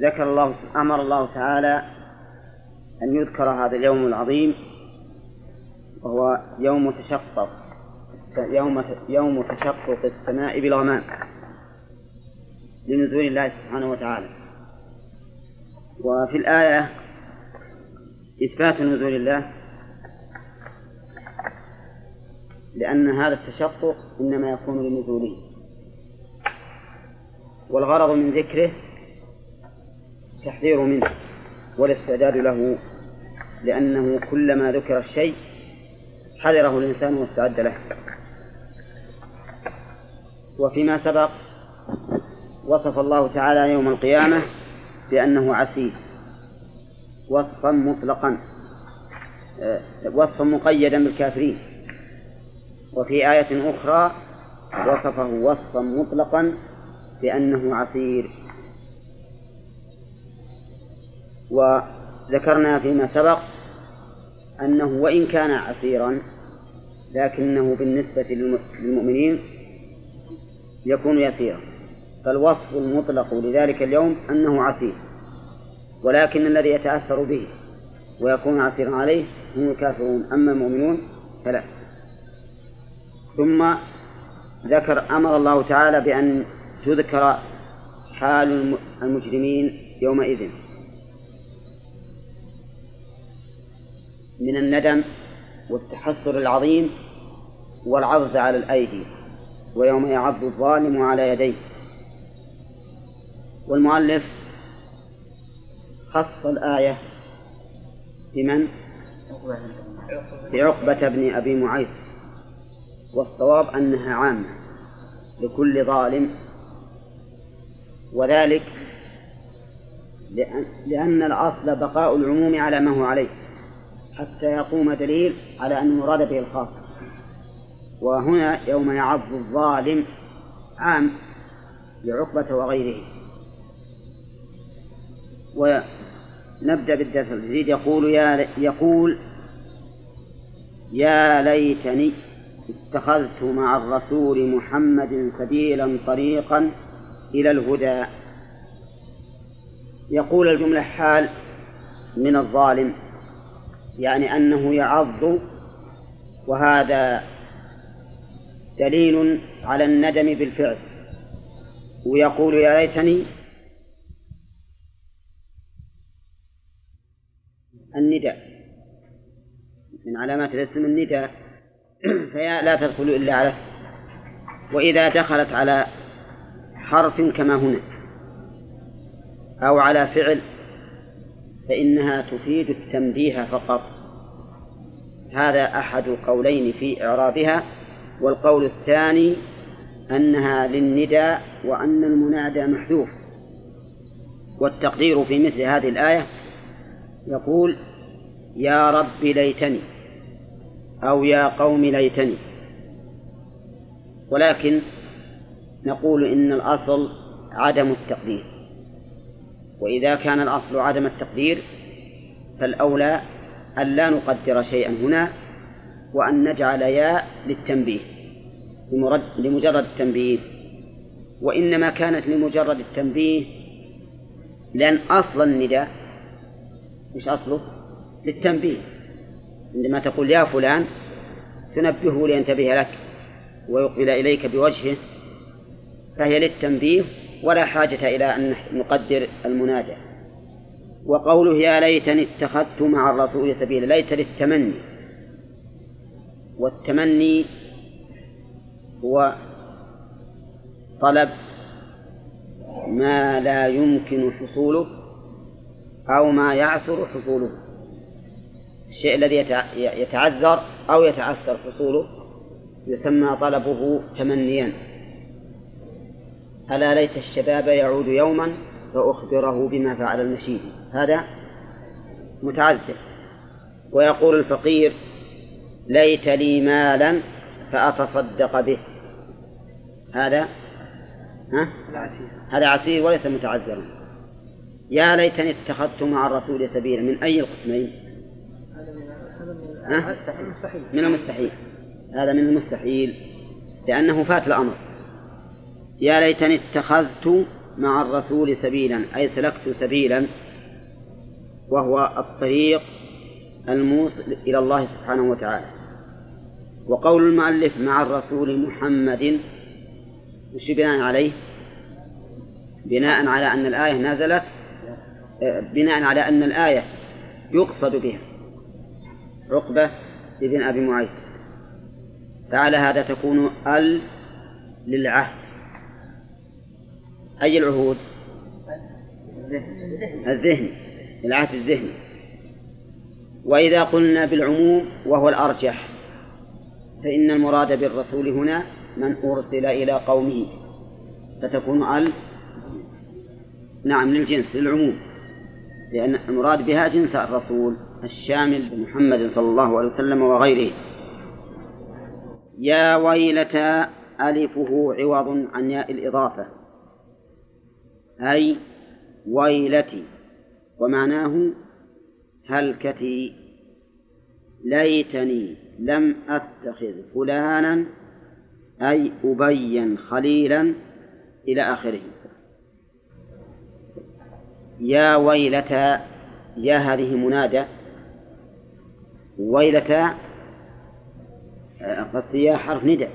ذكر الله أمر الله تعالى أن يذكر هذا اليوم العظيم وهو يوم تشقق يوم يوم تشقق السماء بالغمام لنزول الله سبحانه وتعالى. وفي الآية إثبات نزول الله لأن هذا التشقق إنما يكون لنزوله والغرض من ذكره التحذير منه والاستعداد له لأنه كلما ذكر الشيء حذره الإنسان واستعد له. وفيما سبق وصف الله تعالى يوم القيامة بأنه عسير وصفا مطلقا وصفا مقيدا بالكافرين. وفي آية أخرى وصفه وصفا مطلقا بأنه عسير وذكرنا فيما سبق أنه وإن كان عسيرا لكنه بالنسبة للمؤمنين يكون يسيرا. فالوصف المطلق لذلك اليوم أنه عسير ولكن الذي يتأثر به ويكون عسيرا عليه هم الكافرون. أما المؤمنون فلا. ثم ذكر أمر الله تعالى بأن تذكر حال المجرمين يومئذ. من الندم والتحسر العظيم والعرض على الأيدي ويوم يعض الظالم على يديه. والمؤلف خص الآية بمن؟ بعقبة بن أبي معيط. والصواب أنها عامة لكل ظالم وذلك لأن الأصل بقاء العموم على ما هو عليه حتى يقوم دليل على أن المراد به الخاص. وهنا يوم يعض الظالم عام لعقبة وغيره. ونبدأ بالدرس الجديد يقول يا يقول يا ليتني اتخذت مع الرسول محمد سبيلا طريقا إلى الهدى. يقول الجملة حال من الظالم يعني أنه يعض وهذا دليل على الندم بالفعل. ويقول يا ليتني النداء من علامات الاسم النداء. فيا لا تدخل إلا على وإذا دخلت على حرف كما هنا. أو على فعل فإنها تفيد التنبيه فقط. هذا أحد قولين في إعرابها والقول الثاني أنها للنداء وأن المنادى محذوف. والتقدير في مثل هذه الآية يقول يا رب ليتني أو يا قوم ليتني. ولكن نقول إن الأصل عدم التقدير. وإذا كان الأصل عدم التقدير فالأولى أن لا نقدر شيئا هنا وأن نجعل ياء للتنبيه لمجرد التنبيه. وإنما كانت لمجرد التنبيه لأن أصل النداء مش أصله للتنبيه. عندما تقول يا فلان تنبهه لينتبه لك ويقبل إليك بوجهه فهي للتنبيه ولا حاجة إلى أن نقدر المنادى. وقوله يا ليتني اتخذت مع الرسول سبيلا ليت للتمني. والتمني هو طلب ما لا يمكن حصوله أو ما يعسر حصوله. الشيء الذي يتعذر أو يتعسر حصوله يسمى طلبه تمنيا. ألا ليت الشباب يعود يوما فأخبره بما فعل المشيد. هذا متعذر. ويقول الفقير ليت لي مالا فأتصدق به. هذا ها؟ هذا عسير وليس متعذرا. يا ليتني اتخذت مع الرسول سبيلا. من أي القسمين؟ ها؟ من المستحيل. هذا من المستحيل. لأنه فات الأمر. يا ليتني اتخذت مع الرسول سبيلا أي سلكت سبيلا وهو الطريق الموصل إلى الله سبحانه وتعالى. وقول المؤلف مع الرسول محمد وش بناء عليه؟ بناء على أن الآية نزلت بناء على أن الآية يقصد بها. عقبة بن أبي معيط. فعلى هذا تكون ال للعهد. أي العهود؟ الذهني العهد الذهني. وإذا قلنا بالعموم وهو الأرجح فإن المراد بالرسول هنا من أرسل إلى قومه. فتكون ال نعم للجنس للعموم. لأن المراد بها جنس الرسول الشامل بمحمد صلى الله عليه وسلم وغيره. يا ويلتى ألفه عوض عن ياء الإضافة. أي ويلتي ومعناه هلكتي ليتني لم أتخذ فلانا أي أبين خليلا إلى آخره. يا ويلتى يا هذه منادى. ويلتى قصد يا حرف ندى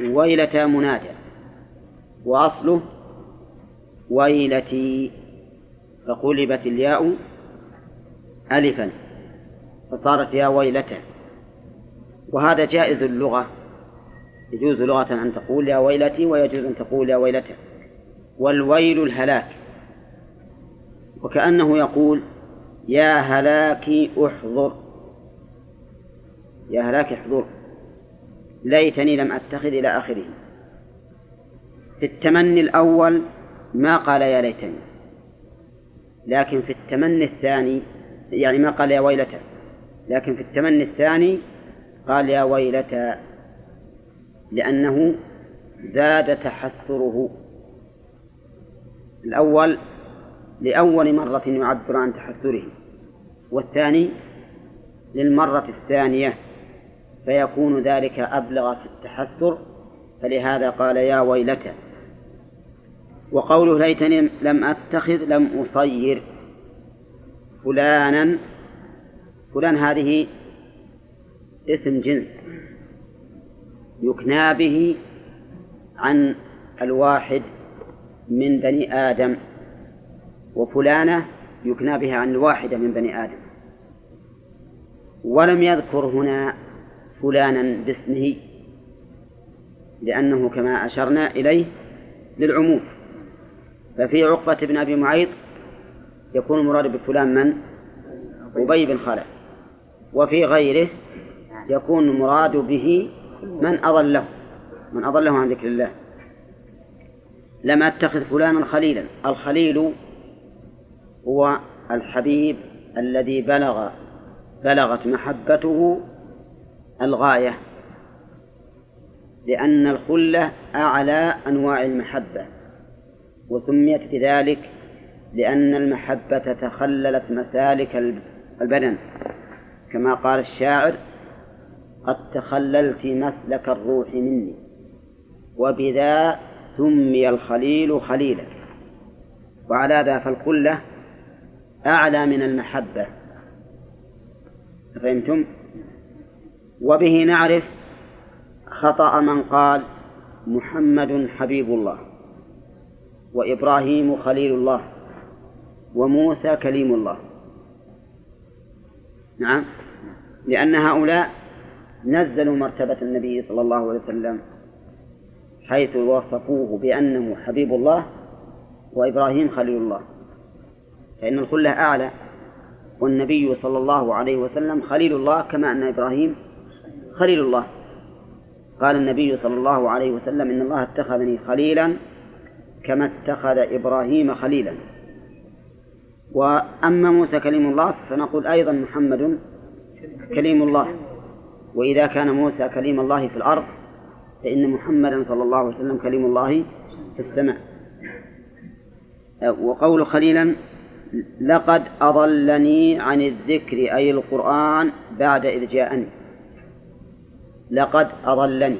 ويلة منادى. وأصله ويلتي فقلبت الياء ألفا فصارت يا ويلته وهذا جائز اللغة يجوز لغة أن تقول يا ويلتي ويجوز أن تقول يا ويلته والويل الهلاك وكأنه يقول يا هلاكي أحضر. يا هلاك أحضر. ليتني لم أتخذ إلى آخره. في التمني الأول ما قال يا ليتني. لكن في التمني الثاني يعني ما قال يا ويلته لكن في التمني الثاني قال يا ويلتى لأنه زاد تحسره. الأول لأول مرة يعبر عن تحسره. والثاني للمرة الثانية فيكون ذلك أبلغ في التحسر. فلهذا قال يا ويلتى. وقوله ليتني لم أتخذ لم أصير فلانا فلان هذه اسم جنس. يكنى به عن الواحد من بني آدم. وفلانة يكنى بها عن الواحدة من بني آدم. ولم يذكر هنا فلانا باسمه لأنه كما أشرنا إليه للعموم. ففي عقبة بن أبي معيط يكون المراد بفلان من؟ أبي بن خلف وفي غيره يكون المراد به من أضله من أضله عن ذكر الله. لم أتخذ فلانا خليلا. الخليل هو الحبيب الذي بلغ بلغت محبته الغاية لأن الخلة أعلى أنواع المحبة. وسميت بذلك لأن المحبة تخللت مسالك البدن. كما قال الشاعر قد تخللت مسلك الروح مني وبذا سمي الخليل خليلا. وعلى ذا فالخلة أعلى من المحبة. فهمتم؟ وبه نعرف خطأ من قال محمد حبيب الله. وإبراهيم خليل الله وموسى كليم الله. نعم. لأن هؤلاء نزلوا مرتبة النبي صلى الله عليه وسلم حيث وصفوه بأنه حبيب الله وإبراهيم خليل الله. فإن الخلة أعلى والنبي صلى الله عليه وسلم خليل الله كما أن إبراهيم خليل الله. قال النبي صلى الله عليه وسلم إن الله اتخذني خليلا كما اتخذ إبراهيم خليلا. وأما موسى كليم الله فنقول أيضا محمد كليم الله. وإذا كان موسى كليم الله في الأرض فإن محمدا صلى الله عليه وسلم كليم الله في السماء. وقول خليلا لقد أضلني عن الذكر أي القرآن بعد إذ جاءني. لقد أضلني.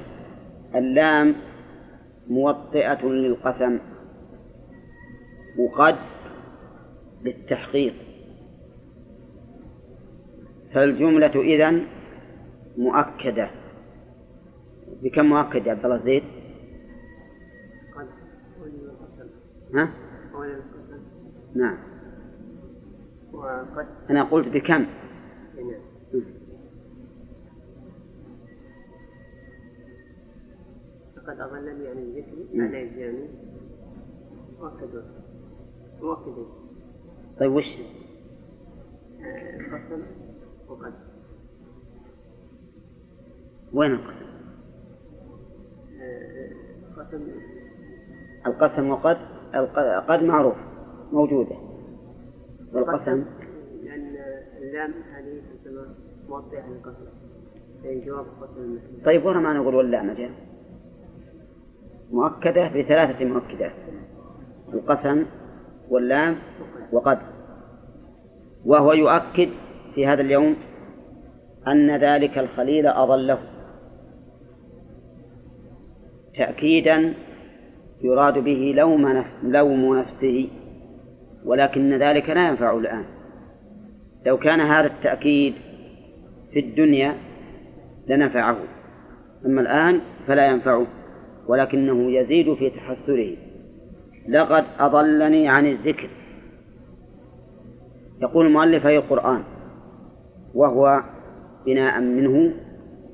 اللام موطئة للقسم. وقد للتحقيق فالجملة إذن مؤكدة. بكم مؤكد يا عبد الله زيد؟ ها؟ نعم. وقد أنا قلت بكم؟ فقد أضلني عن الذكر على الجاني مؤكد. طيب وش؟ قسم وقد. وين القسم؟ قسم القسم وقد قد معروف موجودة. والقسم؟ لأن اللام هذه تسمى موضع للقسم أي جواب قسم. طيب ورا ما نقول واللام جاء مؤكدة بثلاثة مؤكدات. القسم واللام وقد وهو يؤكد في هذا اليوم أن ذلك الخليل أضله. تأكيدا يراد به لوم لوم نفسه ولكن ذلك لا ينفع الآن. لو كان هذا التأكيد في الدنيا لنفعه أما الآن فلا ينفعه ولكنه يزيد في تحسره لقد أضلني عن الذكر. يقول المؤلف أي القرآن وهو بناء منه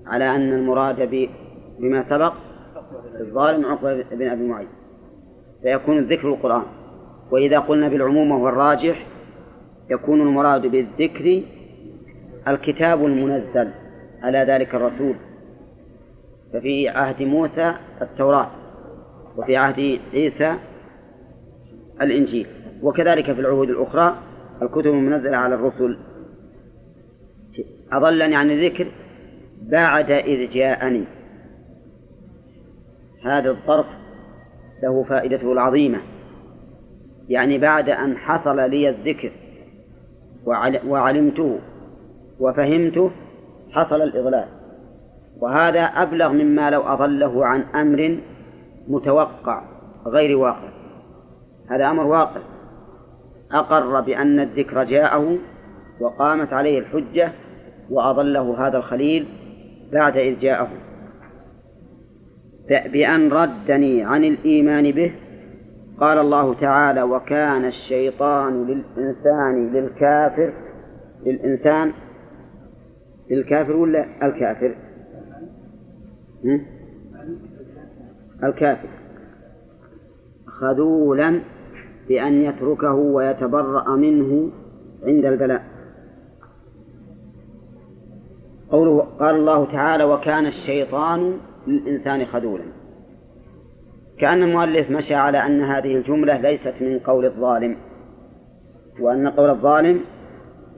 على أن المراد بما سبق الظالم عقبة بن أبي معيط. فيكون الذكر القرآن. وإذا قلنا بالعموم وهو الراجح يكون المراد بالذكر الكتاب المنزل على ذلك الرسول. ففي عهد موسى التوراة وفي عهد عيسى الإنجيل وكذلك في العهود الأخرى الكتب المنزلة على الرسل. أضلني عن الذكر؟ بعد إذ جاءني. هذا الظرف له فائدته العظيمة. يعني بعد أن حصل لي الذكر وعلمته وفهمته حصل الإضلال. وهذا أبلغ مما لو أضله عن أمر متوقع غير واقع. هذا أمر واقع. أقر بأن الذكر جاءه وقامت عليه الحجة وأضله هذا الخليل بعد إذ جاءه. بأن ردني عن الإيمان به. قال الله تعالى وكان الشيطان للإنسان للكافر. للإنسان للكافر ولا الكافر؟ الكافر. خذولا بأن يتركه ويتبرأ منه عند البلاء. قوله قال الله تعالى وكان الشيطان للإنسان خذولا كأن المؤلف مشى على أن هذه الجملة ليست من قول الظالم وأن قول الظالم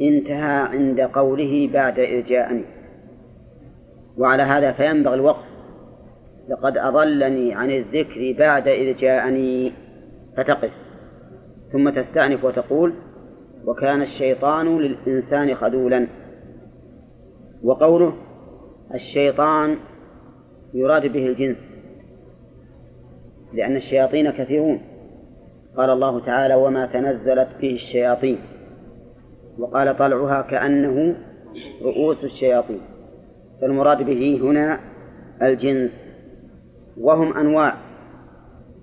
انتهى عند قوله بعد إذ جاءني. وعلى هذا فينبغي الوقف لقد أضلني عن الذكر بعد إذ جاءني. فتقف. ثم تستأنف وتقول وكان الشيطان للإنسان خذولا. وقوله الشيطان يراد به الجنس. لأن الشياطين كثيرون. قال الله تعالى وما تنزلت به الشياطين. وقال طلعها كأنه رؤوس الشياطين. فالمراد به هنا الجنس. وهم أنواع.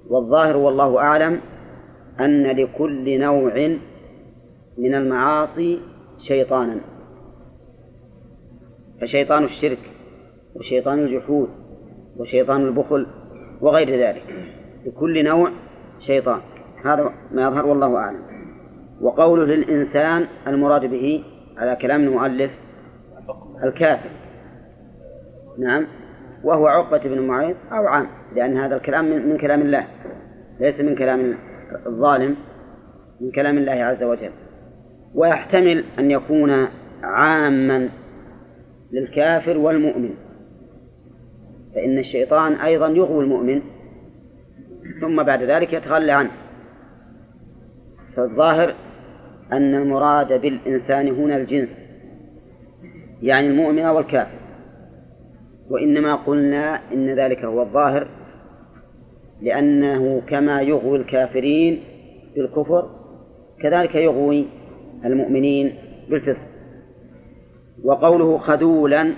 والظاهر والله أعلم أن لكل نوع من المعاصي شيطانا. فشيطان الشرك وشيطان الجحود وشيطان البخل وغير ذلك. لكل نوع شيطان. هذا ما يظهر والله أعلم. وقوله للإنسان المراد به على كلام المؤلف الكافر. نعم. وهو عقبة بن معيط أو عام لأن هذا الكلام من, كلام الله ليس من كلام الظالم من كلام الله عز وجل. ويحتمل أن يكون عاما للكافر والمؤمن فإن الشيطان أيضا يغوي المؤمن ثم بعد ذلك يتخلى عنه. فالظاهر أن المراد بالإنسان هنا الجنس يعني المؤمن والكافر. وإنما قلنا إن ذلك هو الظاهر لأنه كما يغوي الكافرين بالكفر كذلك يغوي المؤمنين بالفسق. وقوله خذولا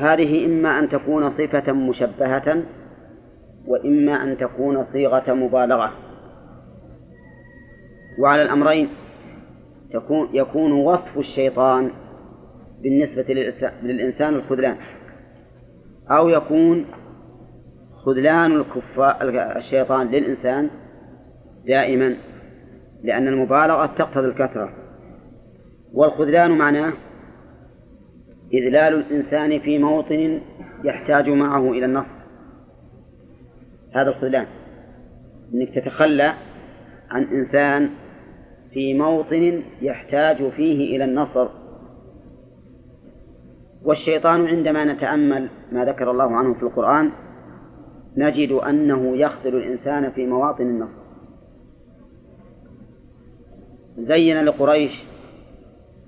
هذه إما أن تكون صفة مشبهة وإما أن تكون صيغة مبالغة. وعلى الأمرين تكون يكون وصف الشيطان بالنسبة للإنسان الخذلان. أو يكون خذلان الكفار الشيطان للإنسان دائما لأن المبالغة تقتضي الكثرة. والخذلان معناه إذلال الإنسان في موطن يحتاج معه إلى النصر. هذا الخذلان. أنك تتخلى عن إنسان في موطن يحتاج فيه إلى النصر. والشيطان عندما نتأمل ما ذكر الله عنه في القرآن نجد أنه يخذل الإنسان في مواطن النصر زين لقريش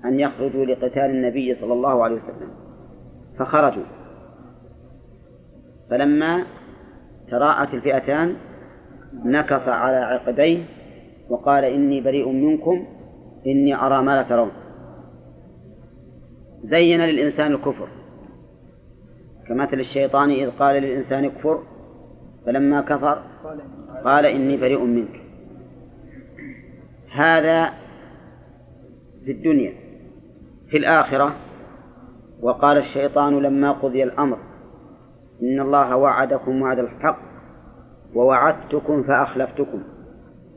أن يخرجوا لقتال النبي صلى الله عليه وسلم فخرجوا. فلما تراءت الفئتان نكص على عقبيه وقال إني بريء منكم إني أرى ما لا ترون. زين للإنسان الكفر. كمثل الشيطان إذ قال للإنسان اكفر فلما كفر قال إني بريء منك. هذا في الدنيا. في الآخرة وقال الشيطان لما قضي الأمر إن الله وعدكم وعد الحق ووعدتكم فأخلفتكم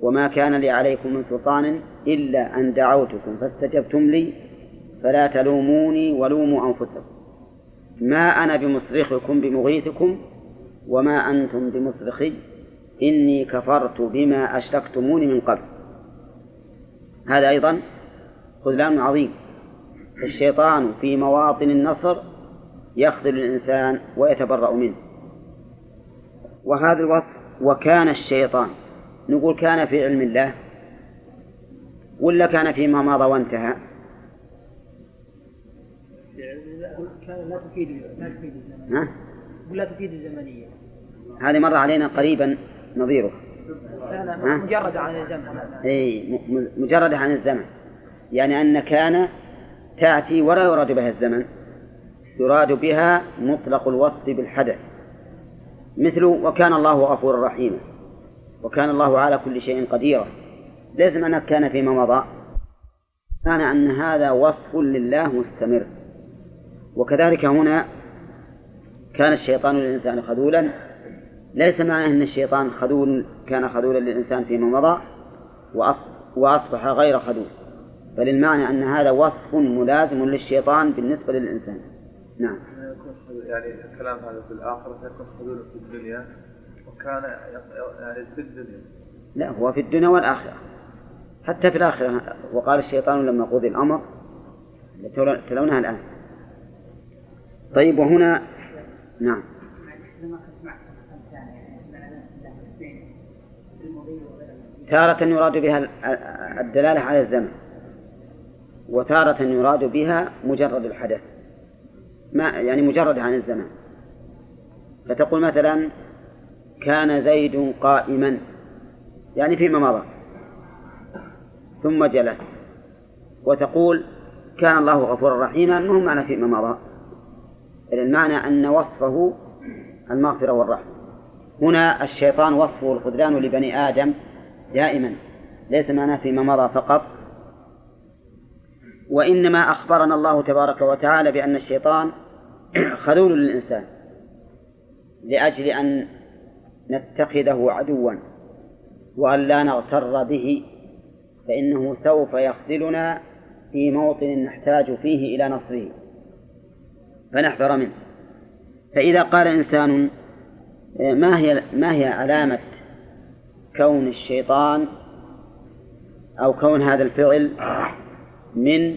وما كان لي عليكم من سلطان إلا أن دعوتكم فاستجبتم لي فلا تلوموني ولوموا أنفسكم. ما أنا بمصرخكم بمغيثكم وما أنتم بمصرخي إني كفرت بما أشركتموني من قبل. هذا أيضا خذلان عظيم. الشيطان في مواطن النصر يخذل الإنسان ويتبرأ منه. وهذا الوصف وكان الشيطان. نقول كان في علم الله ولا كان فيما مضى وانتهى؟ لا تفيد لا تفيد الزمنية؟ ولا تفيد الزمنية. هذه مر علينا قريبا نظيره. لا لا ها؟ مجرد عن الزمن. أي م- م- مجرد عن الزمن. يعني أن كان تأتي ولا يراد بها الزمن يراد بها مطلق الوصف بالحدث. مثل وكان الله غفورا رحيما وكان الله على كل شيء قديرا. لازم أن كان فيما مضى. كان أن هذا وصف لله مستمر. وكذلك هنا كان الشيطان للإنسان خذولا ليس معناه أن الشيطان خذول كان خذولا للإنسان فيما مضى وأص- وأصبح غير خذول. بل المعنى أن هذا وصف ملازم للشيطان بالنسبة للإنسان. نعم. يعني الكلام هذا في الآخرة يكون حدود في الدنيا وكان يعني في الدنيا. لا هو في الدنيا والآخرة. حتى في الآخرة وقال الشيطان لما قضي الأمر تلو- تلونها الآن. طيب وهنا نعم. تارة يراد بها ال- الدلالة على الزمن وتارة يراد بها مجرد الحدث. ما يعني مجرد عن الزمن. فتقول مثلا كان زيد قائما يعني فيما مضى. ثم جلس. وتقول كان الله غفورا رحيما ما هو معنى فيما مضى. بل المعنى أن وصفه المغفرة والرحمة. هنا الشيطان وصفه الخذلان لبني آدم دائما. ليس معناه فيما مضى فقط. وإنما أخبرنا الله تبارك وتعالى بأن الشيطان خذول للإنسان لأجل أن نتخذه عدوا وأن لا نغتر به فإنه سوف يخذلنا في موطن نحتاج فيه إلى نصره. فنحذر منه. فإذا قال إنسان ما هي ما هي علامة كون الشيطان أو كون هذا الفعل من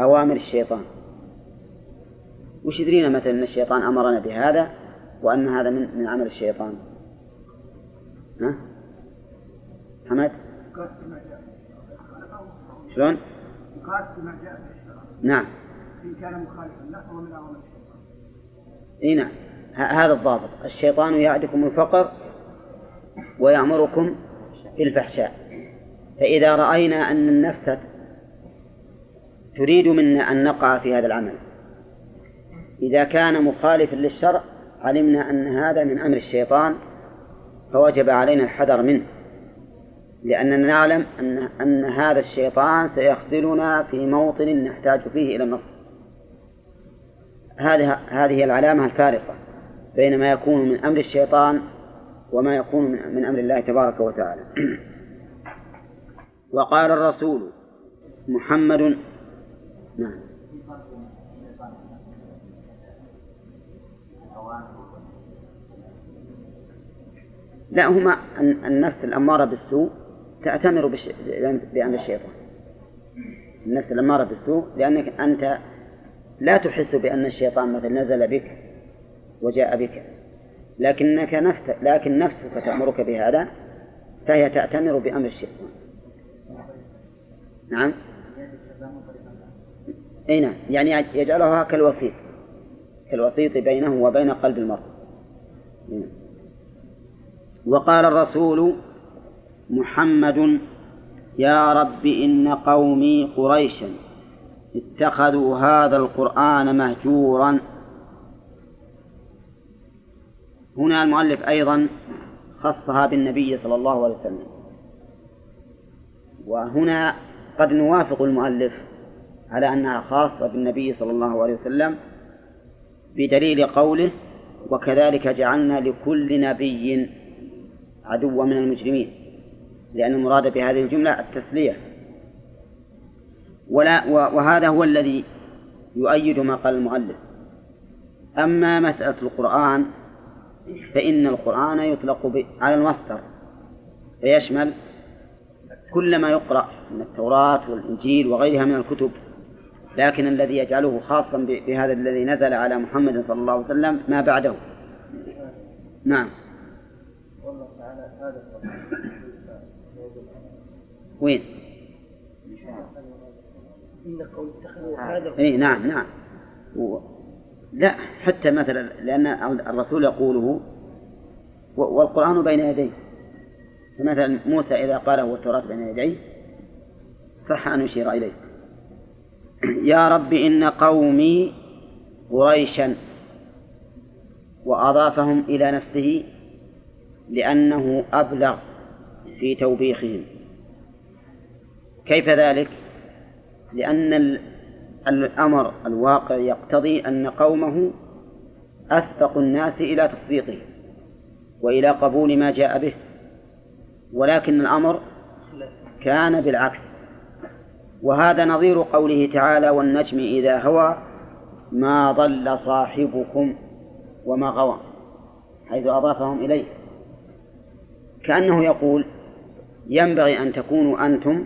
أوامر الشيطان؟ وش يدرينا مثلا أن الشيطان أمرنا بهذا وأن هذا من من عمل الشيطان؟ ها؟ حمد؟ شلون؟ نعم. إن كان مخالفا. له فهو من الشيطان. إي نعم. هذا الضابط. الشيطان يعدكم الفقر ويأمركم بالفحشاء. فإذا رأينا أن النفس تريد منا أن نقع في هذا العمل إذا كان مخالفا للشرع علمنا أن هذا من أمر الشيطان فوجب علينا الحذر منه. لأننا نعلم أن أن هذا الشيطان سيخذلنا في موطن نحتاج فيه إلى النصر. هذه هذه العلامة الفارقة بين ما يكون من أمر الشيطان وما يكون من أمر الله تبارك وتعالى وقال الرسول محمد نعم لا هما الن- النفس الأمارة بالسوء تأتمر. بأمر الشيطان النفس الأمارة بالسوء لأنك أنت لا تحس بأن الشيطان مثلا نزل بك وجاء بك. لكنك نفس لكن نفسك تأمرك بهذا فهي تأتمر بأمر الشيطان. نعم؟ أي نعم. يعني يجعلها كالوسيط. كالوسيط بينه وبين قلب المرء. نعم. وقال الرسول محمد يا رب إن قومي قريشا. اتخذوا هذا القرآن مهجورا. هنا المؤلف أيضا خصها بالنبي صلى الله عليه وسلم. وهنا قد نوافق المؤلف على أنها خاصة بالنبي صلى الله عليه وسلم بدليل قوله وكذلك جعلنا لكل نبي عدوا من المجرمين. لأن المراد بهذه الجملة التسلية. ولا وهذا هو الذي يؤيد ما قال المؤلف. أما مسألة القرآن فإن القرآن يطلق على المصدر. فيشمل كل ما يقرأ من التوراة والإنجيل وغيرها من الكتب. لكن الذي يجعله خاصا بهذا الذي نزل على محمد صلى الله عليه وسلم ما بعده. نعم. وين؟ اي نعم نعم. و... لا حتى مثلا لأن الرسول يقوله والقرآن بين يديه. فمثلا موسى إذا قاله والتوراة بين يديه صح أن يشير إليه. يا رب إن قومي قريشا وأضافهم إلى نفسه لأنه أبلغ في توبيخهم. كيف ذلك؟ لأن الأمر الواقع يقتضي أن قومه أسبق الناس إلى تصديقه وإلى قبول ما جاء به ولكن الأمر كان بالعكس. وهذا نظير قوله تعالى والنجم إذا هوى ما ضل صاحبكم وما غوى حيث أضافهم إليه. كأنه يقول ينبغي أن تكونوا أنتم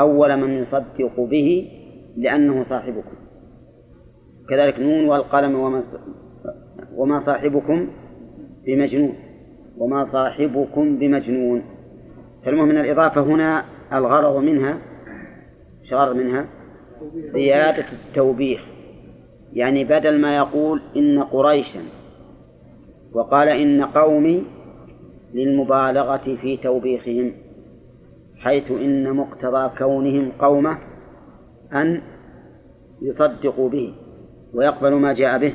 أول من يصدق به لأنه صاحبكم. كذلك نون والقلم وما وما صاحبكم بمجنون. وما صاحبكم بمجنون. فالمهم من الإضافة هنا الغرض منها شغر منها زيادة التوبيخ. يعني بدل ما يقول إن قريشا وقال إن قومي للمبالغة في توبيخهم. حيث إن مقتضى كونهم قومه أن يصدقوا به ويقبلوا ما جاء به.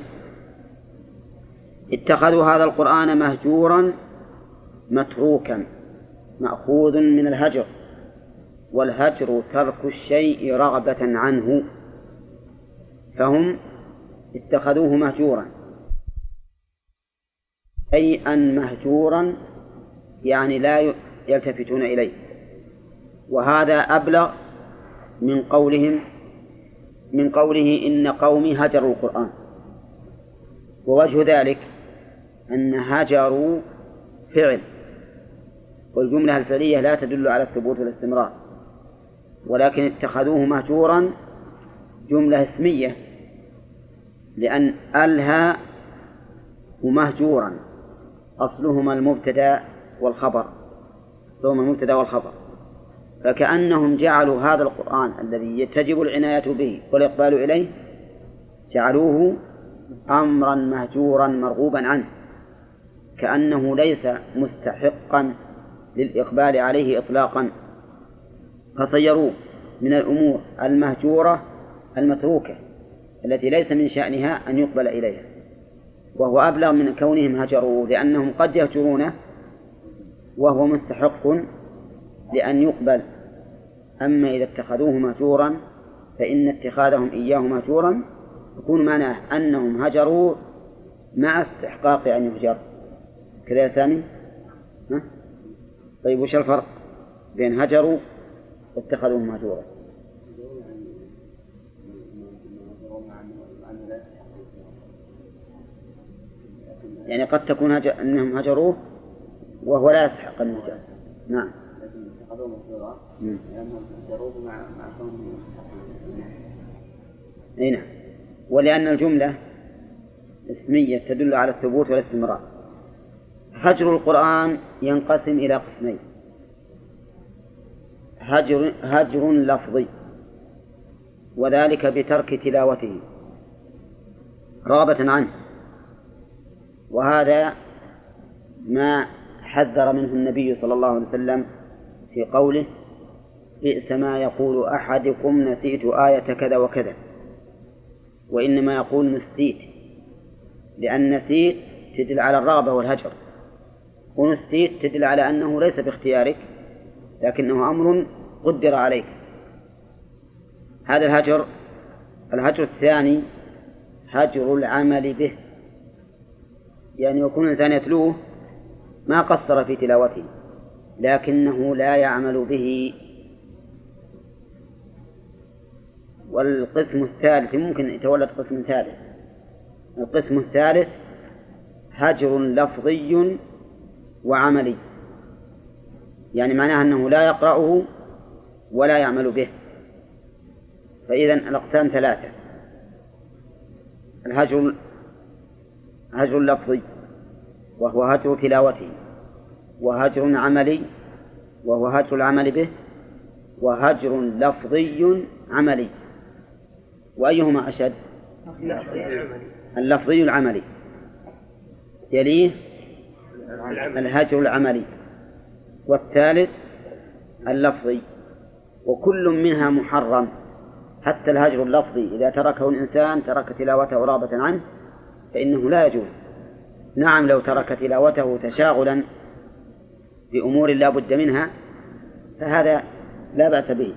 اتخذوا هذا القرآن مهجورا متروكا مأخوذ من الهجر والهجر ترك الشيء رغبة عنه. فهم اتخذوه مهجورا شيئا مهجورا يعني لا يلتفتون إليه. وهذا أبلغ من قولهم من قوله إن قومي هجروا القرآن. ووجه ذلك أن هجروا فعل. والجملة الفعلية لا تدل على الثبوت والاستمرار ولكن اتخذوه مهجورا جملة اسمية لأن ألها ومهجورا أصلهما المبتدأ والخبر أصلهما المبتدأ والخبر. فكأنهم جعلوا هذا القرآن الذي تجب العناية به والإقبال إليه جعلوه أمرا مهجورا مرغوبا عنه كأنه ليس مستحقا للإقبال عليه إطلاقا. فصيروه من الأمور المهجورة المتروكة التي ليس من شأنها أن يقبل إليها وهو أبلغ من كونهم هجروه لأنهم قد يهجرونه وهو مستحق لأن يقبل أما إذا اتخذوه مهجورا فإن اتخاذهم إياه مهجورا يكون معناه أنهم هجروا مع استحقاق أن يهجر كذا يا سامي؟ ها؟ طيب وش الفرق بين هجروا واتخذوه مهجورا؟ يعني قد تكون هجر أنهم هجروه وهو لا يستحق أن يهجر نعم لأنهم هجروه مع مع كونهم أي نعم. ولأن الجملة اسمية تدل على الثبوت والاستمرار. هجر القرآن ينقسم إلى قسمين. هجر هجر لفظي وذلك بترك تلاوته. رغبة عنه. وهذا ما حذر منه النبي صلى الله عليه وسلم في قوله بئس ما يقول أحدكم نسيت آية كذا وكذا. وإنما يقول نسيت. لأن نسيت تدل على الرغبة والهجر ونسيت تدل على أنه ليس باختيارك لكنه أمر قدر عليك. هذا الهجر الهجر الثاني هجر العمل به. يعني يكون الإنسان يتلوه ما قصر في تلاوته. لكنه لا يعمل به. والقسم الثالث ممكن يتولد قسم ثالث. القسم الثالث هجر لفظي وعملي. يعني معناه أنه لا يقرأه ولا يعمل به. فإذا الأقسام ثلاثة. الهجر هجر لفظي وهو هجر تلاوته. وهجر عملي وهو هجر العمل به وهجر لفظي عملي. وأيهما أشد؟ اللفظي العملي. يليه الهجر العملي. والثالث اللفظي. وكل منها محرم. حتى الهجر اللفظي إذا تركه الإنسان ترك تلاوته رابة عنه فإنه لا يجوز. نعم لو ترك تلاوته تشاغلا بأمور لا بد منها فهذا لا بأس به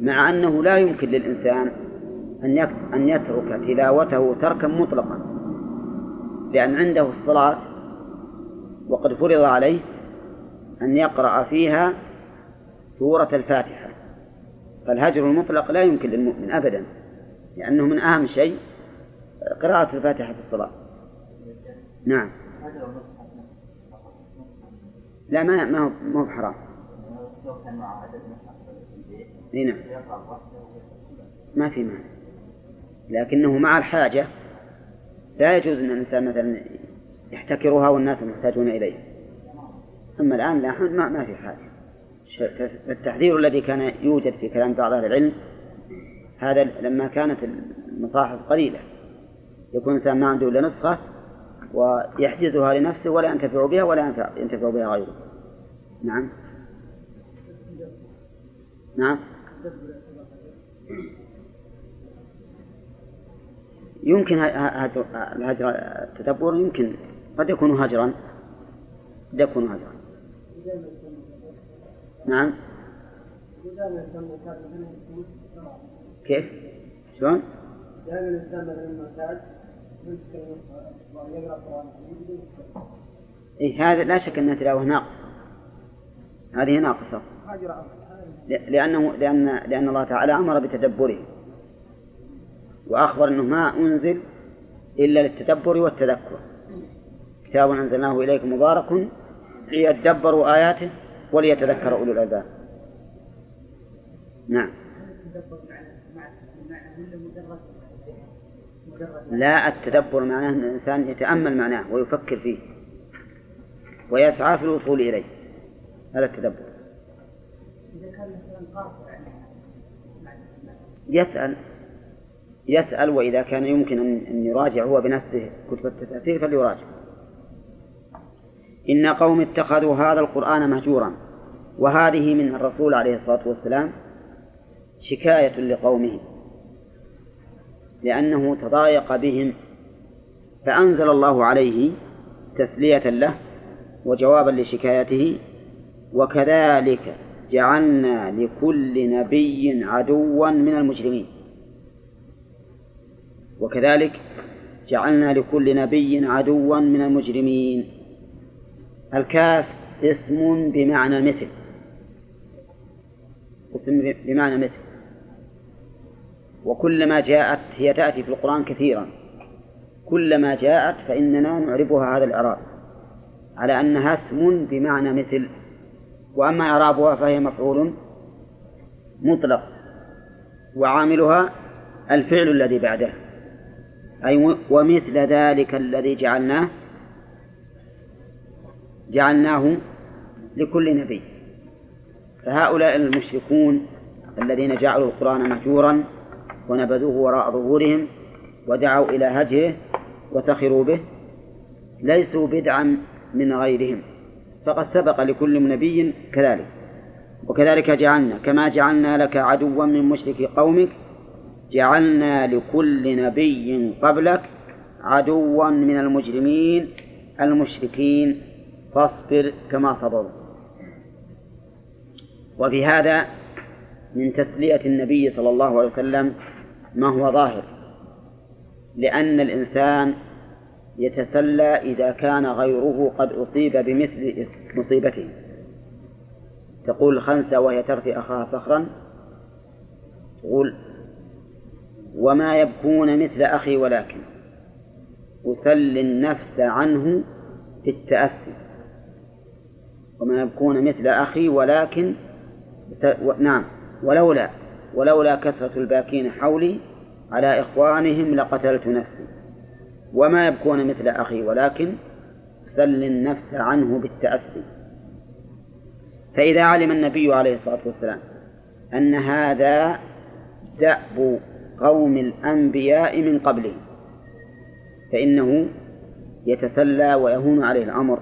مع أنه لا يمكن للإنسان أن أن يترك تلاوته تركا مطلقا لأن عنده الصلاة وقد فرض عليه أن يقرأ فيها سورة الفاتحة فالهجر المطلق لا يمكن للمؤمن أبدا لأنه من أهم شيء قراءة الفاتحة في الصلاة. نعم. لا ما ما هو ما هو حرام. نعم. ما في معنى لكنه مع الحاجة لا يجوز أن الإنسان مثلا يحتكرها والناس محتاجون إليها. أما الآن لا ما, ما في حاجة. التحذير الذي كان يوجد في كلام بعض أهل العلم هذا لما كانت المصاحف قليلة يكون الإنسان ما عنده إلا نسخة ويحجزها لنفسه ولا ينتفع بها ولا ينتفع بها غيره. نعم. نعم. يمكن هجر التدبر يمكن. قد يكون هجرا. قد يكون هجرا. نعم. كيف؟ شلون؟ دائما الانسان مثلا إيه هذا لا شك أنها تلاوة ناقصة هذه ناقصة لأنه لأن لأن الله تعالى أمر بتدبره وأخبر أنه ما أنزل إلا للتدبر والتذكر كتاب أنزلناه إليكم مبارك ليتدبروا آياته وليتذكر أولو الألباب نعم لا التدبر معناه أن الإنسان يتأمل معناه ويفكر فيه ويسعى في الوصول إليه. هذا التدبر. يسأل يسأل وإذا كان يمكن أن يراجع هو بنفسه كتب التفسير فليراجع. إن قوم اتخذوا هذا القرآن مهجورا وهذه من الرسول عليه الصلاة والسلام شكاية لقومه لأنه تضايق بهم. فأنزل الله عليه تسلية له وجوابا لشكايته وكذلك جعلنا لكل نبي عدوا من المجرمين. وكذلك جعلنا لكل نبي عدوا من المجرمين. الكاف اسم بمعنى مثل. اسم بمعنى مثل. وكلما جاءت هي تأتي في القرآن كثيرا. كلما جاءت فإننا نعربها هذا الإعراب على أنها اسم بمعنى مثل. وأما إعرابها فهي مفعول مطلق وعاملها الفعل الذي بعده. أي ومثل ذلك الذي جعلناه جعلناه لكل نبي. فهؤلاء المشركون الذين جعلوا القرآن مهجورا ونبذوه وراء ظهورهم ودعوا إلى هجره وسخروا به ليسوا بدعا من غيرهم. فقد سبق لكل نبي كذلك. وكذلك جعلنا كما جعلنا لك عدوا من مشرك قومك جعلنا لكل نبي قبلك عدوا من المجرمين المشركين. فاصبر كما صبروا. وفي هذا من تسلية النبي صلى الله عليه وسلم ما هو ظاهر؟ لأن الإنسان يتسلى إذا كان غيره قد أصيب بمثل مصيبته. تقول الخنسة وهي ترثي أخاها فخرا تقول وما يبكون مثل أخي ولكن أسلي النفس عنه بالتأسي وما يبكون مثل أخي ولكن نعم ولولا ولولا كثرة الباكين حولي على إخوانهم لقتلت نفسي. وما يبكون مثل أخي ولكن سل النفس عنه بالتأسي. فإذا علم النبي عليه الصلاة والسلام أن هذا دأب قوم الأنبياء من قبله فإنه يتسلى ويهون عليه الأمر.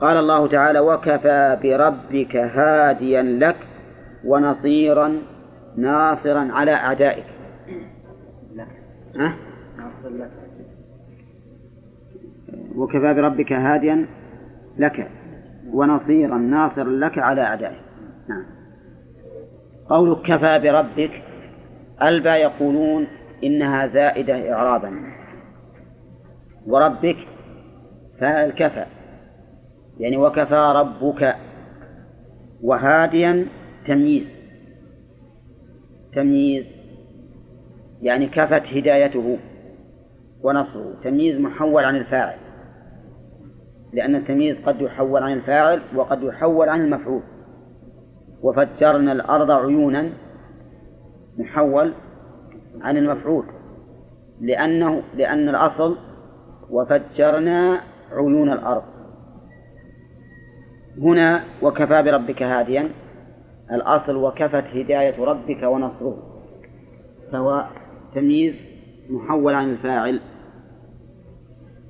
قال الله تعالى وكفى بربك هاديا لك ونصيرا ناصرا على أعدائك. أه؟ وكفى بربك هاديا لك ونصيرا ناصرا لك على أعدائك. نعم. قولك كفى بربك البا يقولون إنها زائدة إعرابا. وربك فاعل كفى يعني وكفى ربك وهاديا تمييز. تمييز يعني كفت هدايته ونصره. تمييز محول عن الفاعل لأن التمييز قد يحول عن الفاعل وقد يحول عن المفعول. وفجرنا الأرض عيونا محول عن المفعول لأنه لأن الأصل وفجرنا عيون الأرض. هنا وكفى بربك هاديا الأصل وكفت هداية ربك ونصره. فهو تمييز محول عن الفاعل.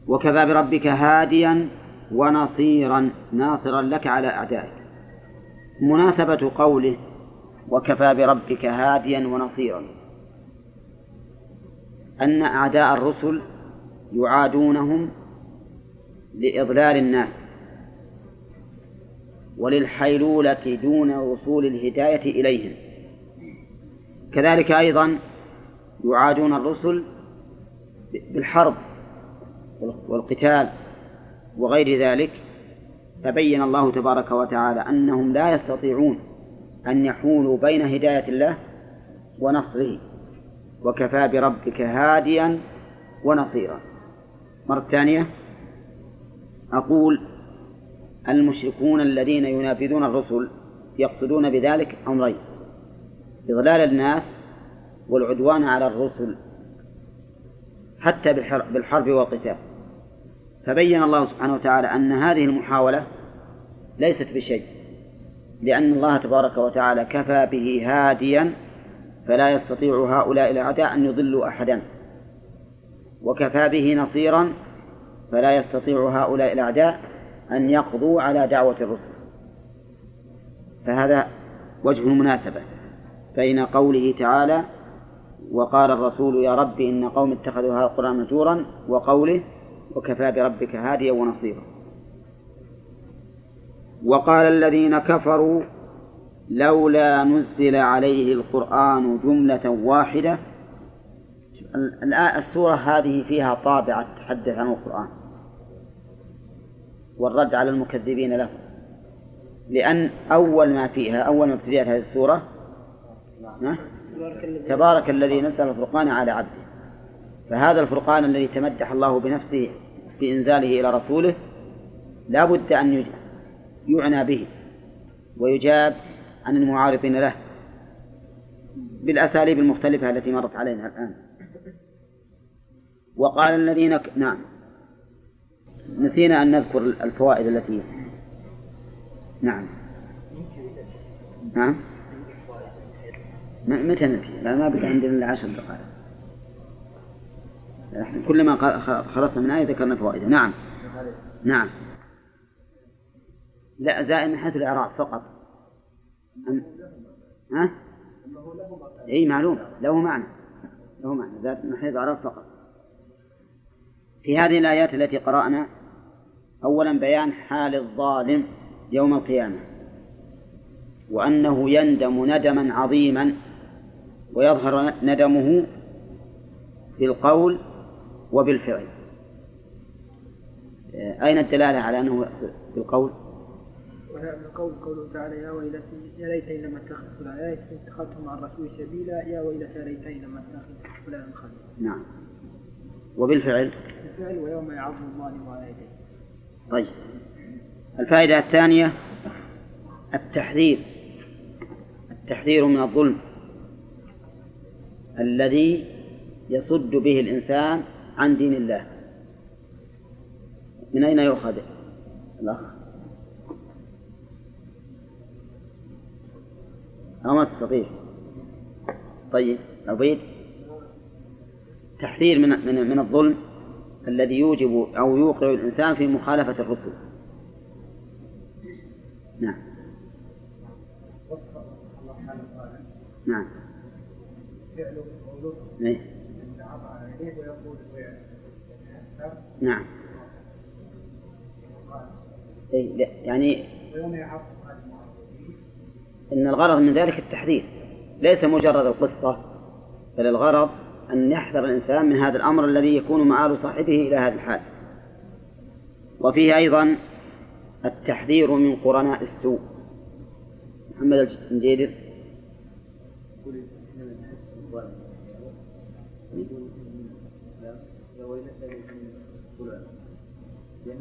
وكفى بربك هاديا ونصيرا ناصرا لك على أعدائك. مناسبة قوله وكفى بربك هاديا ونصيرا. أن أعداء الرسل يعادونهم لإضلال الناس. وللحيلولة دون وصول الهداية إليهم. كذلك أيضا يعادون الرسل بالحرب والقتال وغير ذلك. فبين الله تبارك وتعالى أنهم لا يستطيعون أن يحولوا بين هداية الله ونصره وكفى بربك هاديا ونصيرا. مرة ثانية أقول المشركون الذين ينافذون الرسل يقصدون بذلك أمرين إضلال الناس والعدوان على الرسل حتى بالحرب والقتال. فبين الله سبحانه وتعالى أن هذه المحاولة ليست بشيء لأن الله تبارك وتعالى كفى به هاديا فلا يستطيع هؤلاء الأعداء أن يضلوا أحدا. وكفى به نصيرا فلا يستطيع هؤلاء الأعداء أن يقضوا على دعوة الرسل. فهذا وجه المناسبة بين قوله تعالى وقال الرسول يا رب إن قوم اتخذوا هذا القرآن مهجورا وقوله وكفى بربك هاديا ونصيرا وقال الذين كفروا لولا نزل عليه القرآن جملة واحدة السورة هذه فيها طابع تحدث عن القرآن. والرد على المكذبين له. لأن أول ما فيها أول ما ابتدأت هذه السورة تبارك الذي نزل الفرقان على عبده. فهذا الفرقان الذي تمدح الله بنفسه في إنزاله إلى رسوله لا بد أن يعنى به ويجاب عن المعارضين له بالأساليب المختلفة التي مرت علينا الآن. وقال الذين. نعم. نسينا أن نذكر الفوائد التي نعم. نعم. متى نسي؟ لا ما بقى عندنا إلا عشر دقائق. كلما خلصنا من آية ذكرنا فوائدها نعم. نعم. لا زائد من حيث الإعراب فقط. أم... ها؟ أي معلوم. له معنى. له معنى. زائد من حيث الإعراب فقط. في هذه الآيات التي قرأنا أولا بيان حال الظالم يوم القيامة وأنه يندم ندما عظيما ويظهر ندمه بالقول وبالفعل. أين الدلالة على أنه بالقول؟ القول قوله تعالى يا ويلتي يا ليتني لم أتخذ فلان يا ليتني اتخذت مع الرسول سبيلا يا ويلتى ليتني لم أتخذ فلانا خليلا. نعم. وبالفعل؟ بالفعل ويوم يعظ الظالم على يديه. طيب. الفائدة الثانية التحذير. التحذير من الظلم. الذي يصد به الإنسان عن دين الله. من أين يؤخذ؟ الأخ. أو ما تستطيع طيب عبيد تحذير من من من الظلم. الذي يوجب أو يوقع الإنسان في مخالفة الرسل نعم. نعم. إيه؟ نعم. إيه لا يعني إن الغرض من ذلك التحذير ليس مجرد القصة بل الغرض أن يحذر الإنسان من هذا الأمر الذي يكون مآل صاحبه إلى هذا الحال. وفيه أيضا التحذير من قرناء السوء. محمد الجيدر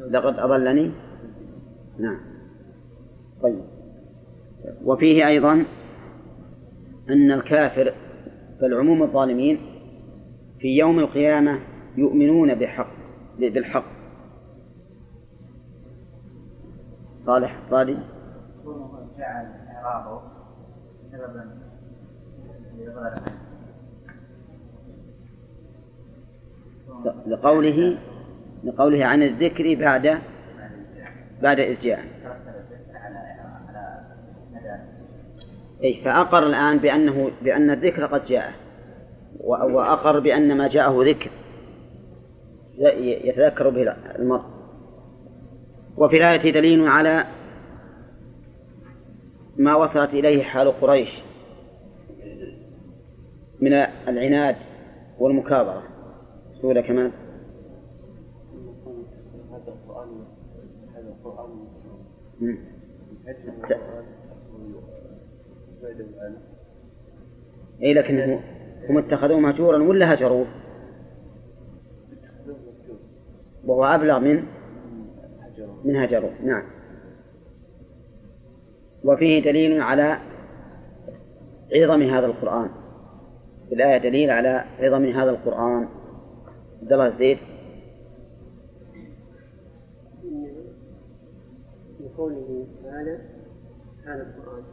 لقد أضلني؟ نعم. طيب. وفيه أيضا أن الكافر بل عموم الظالمين في يوم القيامة يؤمنون بحق بالحق. صالح سببا لقوله لقوله عن الذكر بعد بعد إذ جاء أي فأقر الآن بأنه بأن الذكر قد جاء. وأقر بأن ما جاءه ذكر. يتذكر به المرء. وفي الآية دليل على ما وصلت إليه حال قريش من العناد والمكابرة. سورة كمان هذا القرآن هذا القرآن اي لكن هم اتخذوه مهجورا ولا هجروه؟ وهو أبلغ من من هجروه نعم. وفيه دليل على عظم هذا القرآن. في الآية دليل على عظم هذا القرآن. عبد الله الزيد. من قوله تعالى هذا القرآن.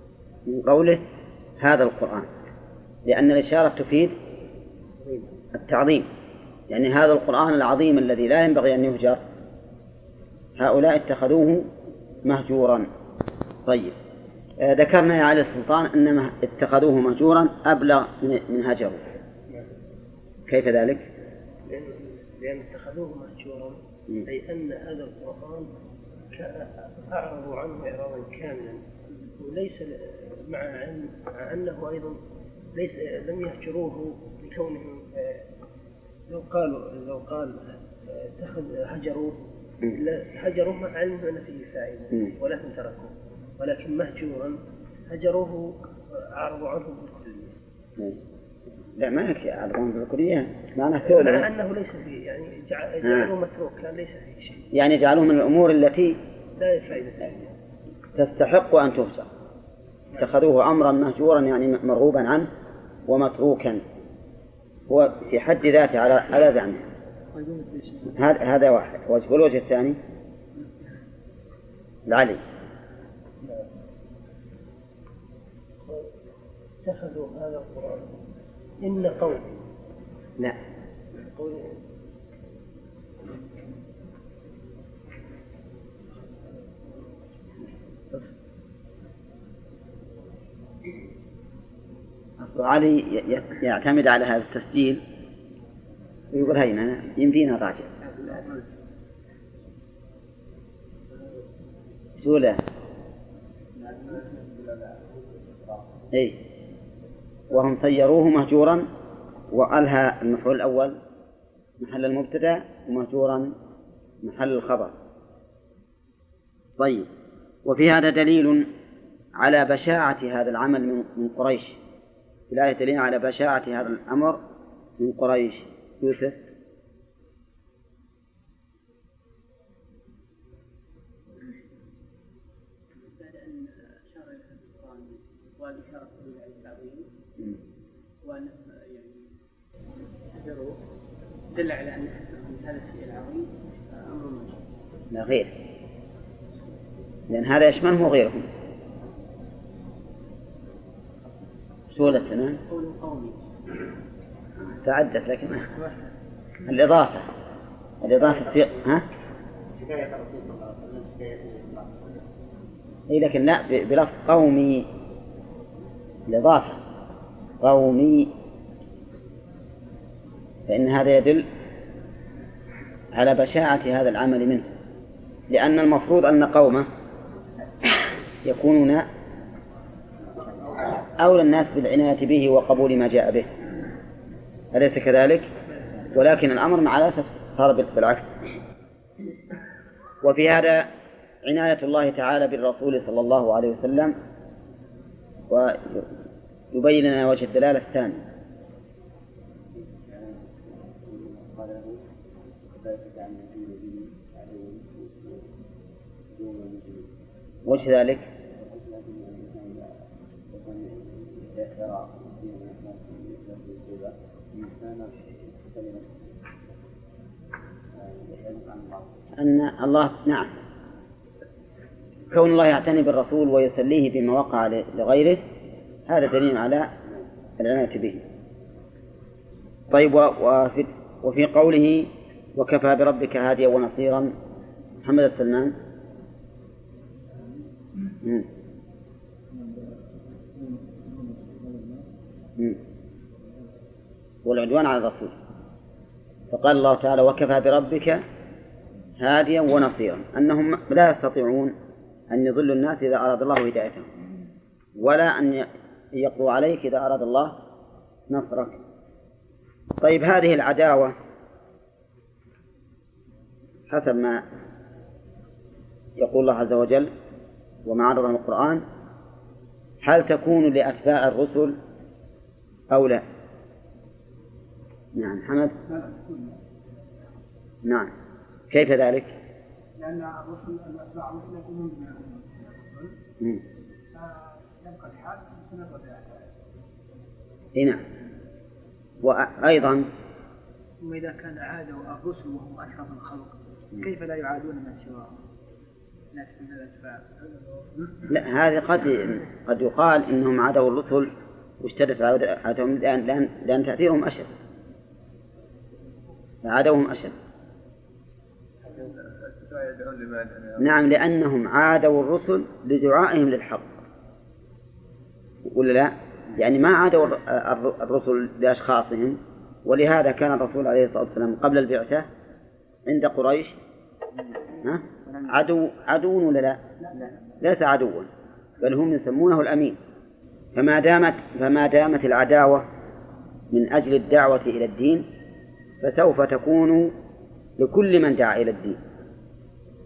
من قوله هذا القرآن. لأن الإشارة تفيد التعظيم. يعني هذا القرآن العظيم الذي لا ينبغي أن يهجر هؤلاء اتخذوه مهجورا. طيب. آه ذكرنا يا علي السلطان أنما اتخذوه مهجورا أبلغ من هجره. كيف ذلك؟ لأن, لأن اتخذوه مهجورا أي أن هذا القرآن أعرضوا عنه إعراضا كاملا وليس مع أنه أيضا ليس لم يهجروه لكونهم لو قالوا لو قال اتخذ هجروه هجروه مع علم أن فيه فائدة ولكن تركوه. ولكن مهجورا هجروه عرضوا عنه بالكلية. لا ما يكفي يعرضون بالكلية؟ معناه مع أنه ليس فيه يعني جعلوه متروك كان ليس فيه شيء. يعني جعلوه من الأمور التي لا فائدة فيها تستحق أن تفسر. اتخذوه أمرا مهجورا يعني مرغوبا عنه. ومتروكا. هو في حد ذاته على على زعمه. هذا هذا واحد. والوجه الثاني؟ العلي اتخذوا هذا القرآن إن قوم. لا. قول علي يعتمد على هذا التسجيل. ويقول هينا يمدينا راجع سولة أي وهم صيروه مهجورا وألها المفعول الأول محل المبتدأ ومهجورا محل الخبر. طيب. وفي هذا دليل على بشاعة هذا العمل من قريش. في الآية دليل على بشاعة هذا الأمر من قريش. يوسف. يعني دل على أن هذا الشيء العظيم أمر لا غير. لأن هذا يشمله غيرهم. قول قومي تعدت لكن الإضافة الإضافة في ها؟ إي لكن لا بلفظ قومي الإضافة قومي فإن هذا يدل على بشاعة هذا العمل منه لأن المفروض أن قومه يكونون أولى الناس بالعناية به وقبول ما جاء به أليس كذلك؟ ولكن الأمر مع الأسف صار بالعكس وفي هذا عناية الله تعالى بالرسول صلى الله عليه وسلم ويبين لنا وجه الدلالة الثاني وش ذلك؟ أن الله نعم. كون الله يعتني بالرسول ويسليه بما وقع لغيره هذا دليل على العناية به. طيب وفي, وفي قوله وكفى بربك هاديا ونصيرا. محمد السلمان. والعدوان على الرسول. فقال الله تعالى وكفى بربك هاديا ونصيرا. أنهم لا يستطيعون أن يضلوا الناس إذا أراد الله هدايتهم ولا أن يقضوا عليك إذا أراد الله نصرك. طيب هذه العداوة حسب ما يقول الله عز وجل وما القرآن هل تكون لأتباع الرسل أو لا؟ نعم حمد. نعم. كيف ذلك؟ لأن الرسل الأتباع يبقى الحال إي نعم. وأيضا؟ وإذا كان عادوا الرسل وهم أشرف الخلق كيف لا يعادون من سواهم؟ لا هذه قد قد يقال إنهم عادوا الرسل واشتدت عادتهم لأن لأن, لأن تأثيرهم أشد عادوهم أشد نعم لأنهم عادوا الرسل لدعائهم للحق ولا لا؟ يعني ما عادوا الرسل لأشخاصهم ولهذا كان الرسول عليه الصلاة والسلام قبل البعثة عند قريش ها؟ عدو عدو ولا لا؟ ليس عدوا بل هم يسمونه الأمين فما دامت فما دامت العداوة من أجل الدعوة إلى الدين فسوف تكون لكل من دعا إلى الدين.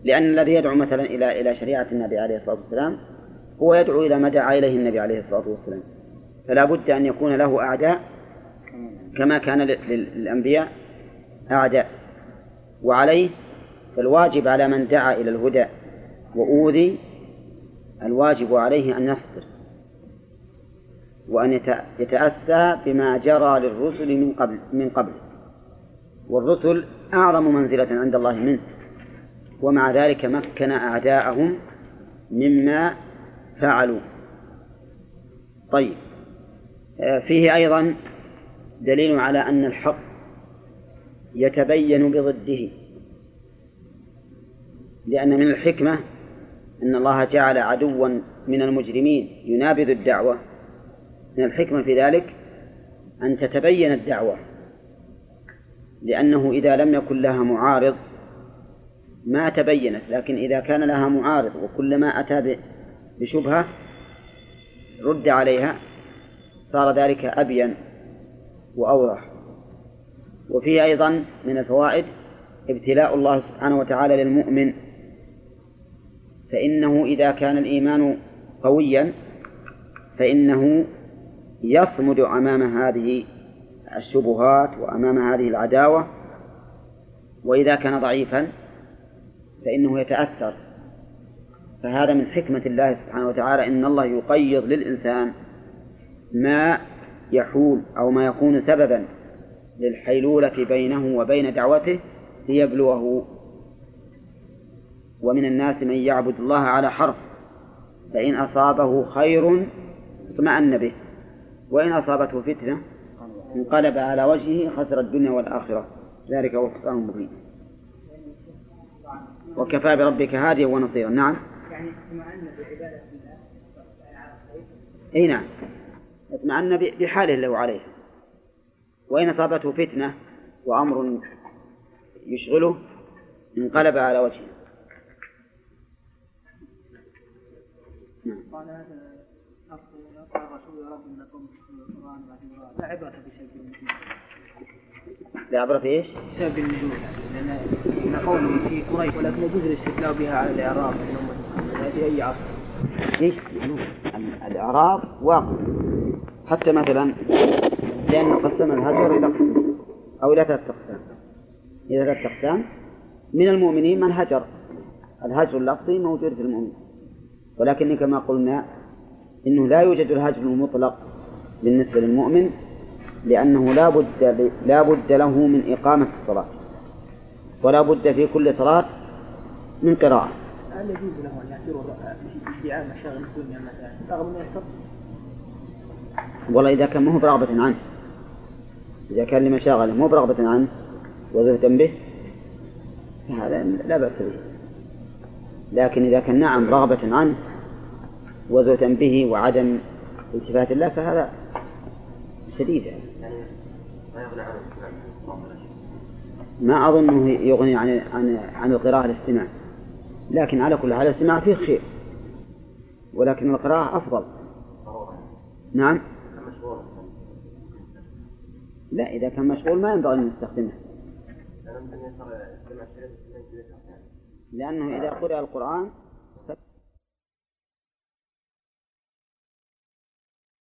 لأن الذي يدعو مثلا إلى إلى شريعة النبي عليه الصلاة والسلام هو يدعو إلى ما دعا إليه النبي عليه الصلاة والسلام. فلا بد أن يكون له أعداء كما كان للأنبياء أعداء. وعليه فالواجب على من دعا إلى الهدى وأوذي الواجب عليه أن يصبر وأن يتأسى بما جرى للرسل من قبل من قبل. والرسل أعظم منزلة عند الله منه. ومع ذلك مكن أعداءهم مما فعلوا. طيب. آه، فيه أيضا دليل على أن الحق يتبين بضده. لأن من الحكمة أن الله جعل عدوا من المجرمين ينابذ الدعوة. من الحكمة في ذلك أن تتبين الدعوة لأنه إذا لم يكن لها معارض ما تبينت لكن إذا كان لها معارض وكلما أتى بشبهة رد عليها صار ذلك أبين وأوضح. وفيه أيضا من الفوائد ابتلاء الله سبحانه وتعالى للمؤمن فإنه إذا كان الإيمان قويا فإنه يصمد أمام هذه الشبهات وأمام هذه العداوة وإذا كان ضعيفا فإنه يتأثر. فهذا من حكمة الله سبحانه وتعالى إن الله يقيض للإنسان ما يحول أو ما يكون سببا للحيلولة بينه وبين دعوته ليبلوه. ومن الناس من يعبد الله على حرف فإن أصابه خير اطمأن به. وإن أصابته فتنة انقلب على وجهه خسر الدنيا والآخرة. ذلك هو الخسران المبين وكفى بربك هاديا ونصيرا. نعم. يعني اطمأن بعبادة الله. إي نعم. اطمأن بحاله له عليه. وإن أصابته فتنة وأمر يشغله انقلب على وجهه. نعم. قال هذا يا رب القران لا بسبب النزول لا عبرة في إيش؟ بسبب النزول لأن قوله في قريش ولكن يجوز الاستدلال بها على الاعراب في اي عصر إيش؟ الإعراب واقع. حتى مثلا لأن قسم الهجر إلى أو إلى ثلاثة أقسام. إلى ثلاثة أقسام. من المؤمنين من هجر. الهجر اللفظي موجود في المؤمنين. ولكن كما قلنا إنه لا يوجد الهجر المطلق بالنسبة للمؤمن لأنه لا بد لا بد له من إقامة الصلاة ولا بد في كل صلاة من قراءة. هل يجوز له أن يعتبر ادعاء مشاغل الدنيا مثلا؟ رغم أنه والله إذا كان ما هو برغبة عنه. إذا كان لمشاغله مو برغبة عنه وزهدا به فهذا لا بأس به. لكن إذا كان نعم رغبة عنه وزهدا به وعدم التفات الله فهذا شديد يعني. ما أظنه يغني عن عن عن القراءة الاستماع. لكن على كل حال الاستماع فيه خير. ولكن القراءة أفضل. نعم. لا إذا كان مشغول ما ينبغي أن نستخدمه لأنه إذا قرأ القرآن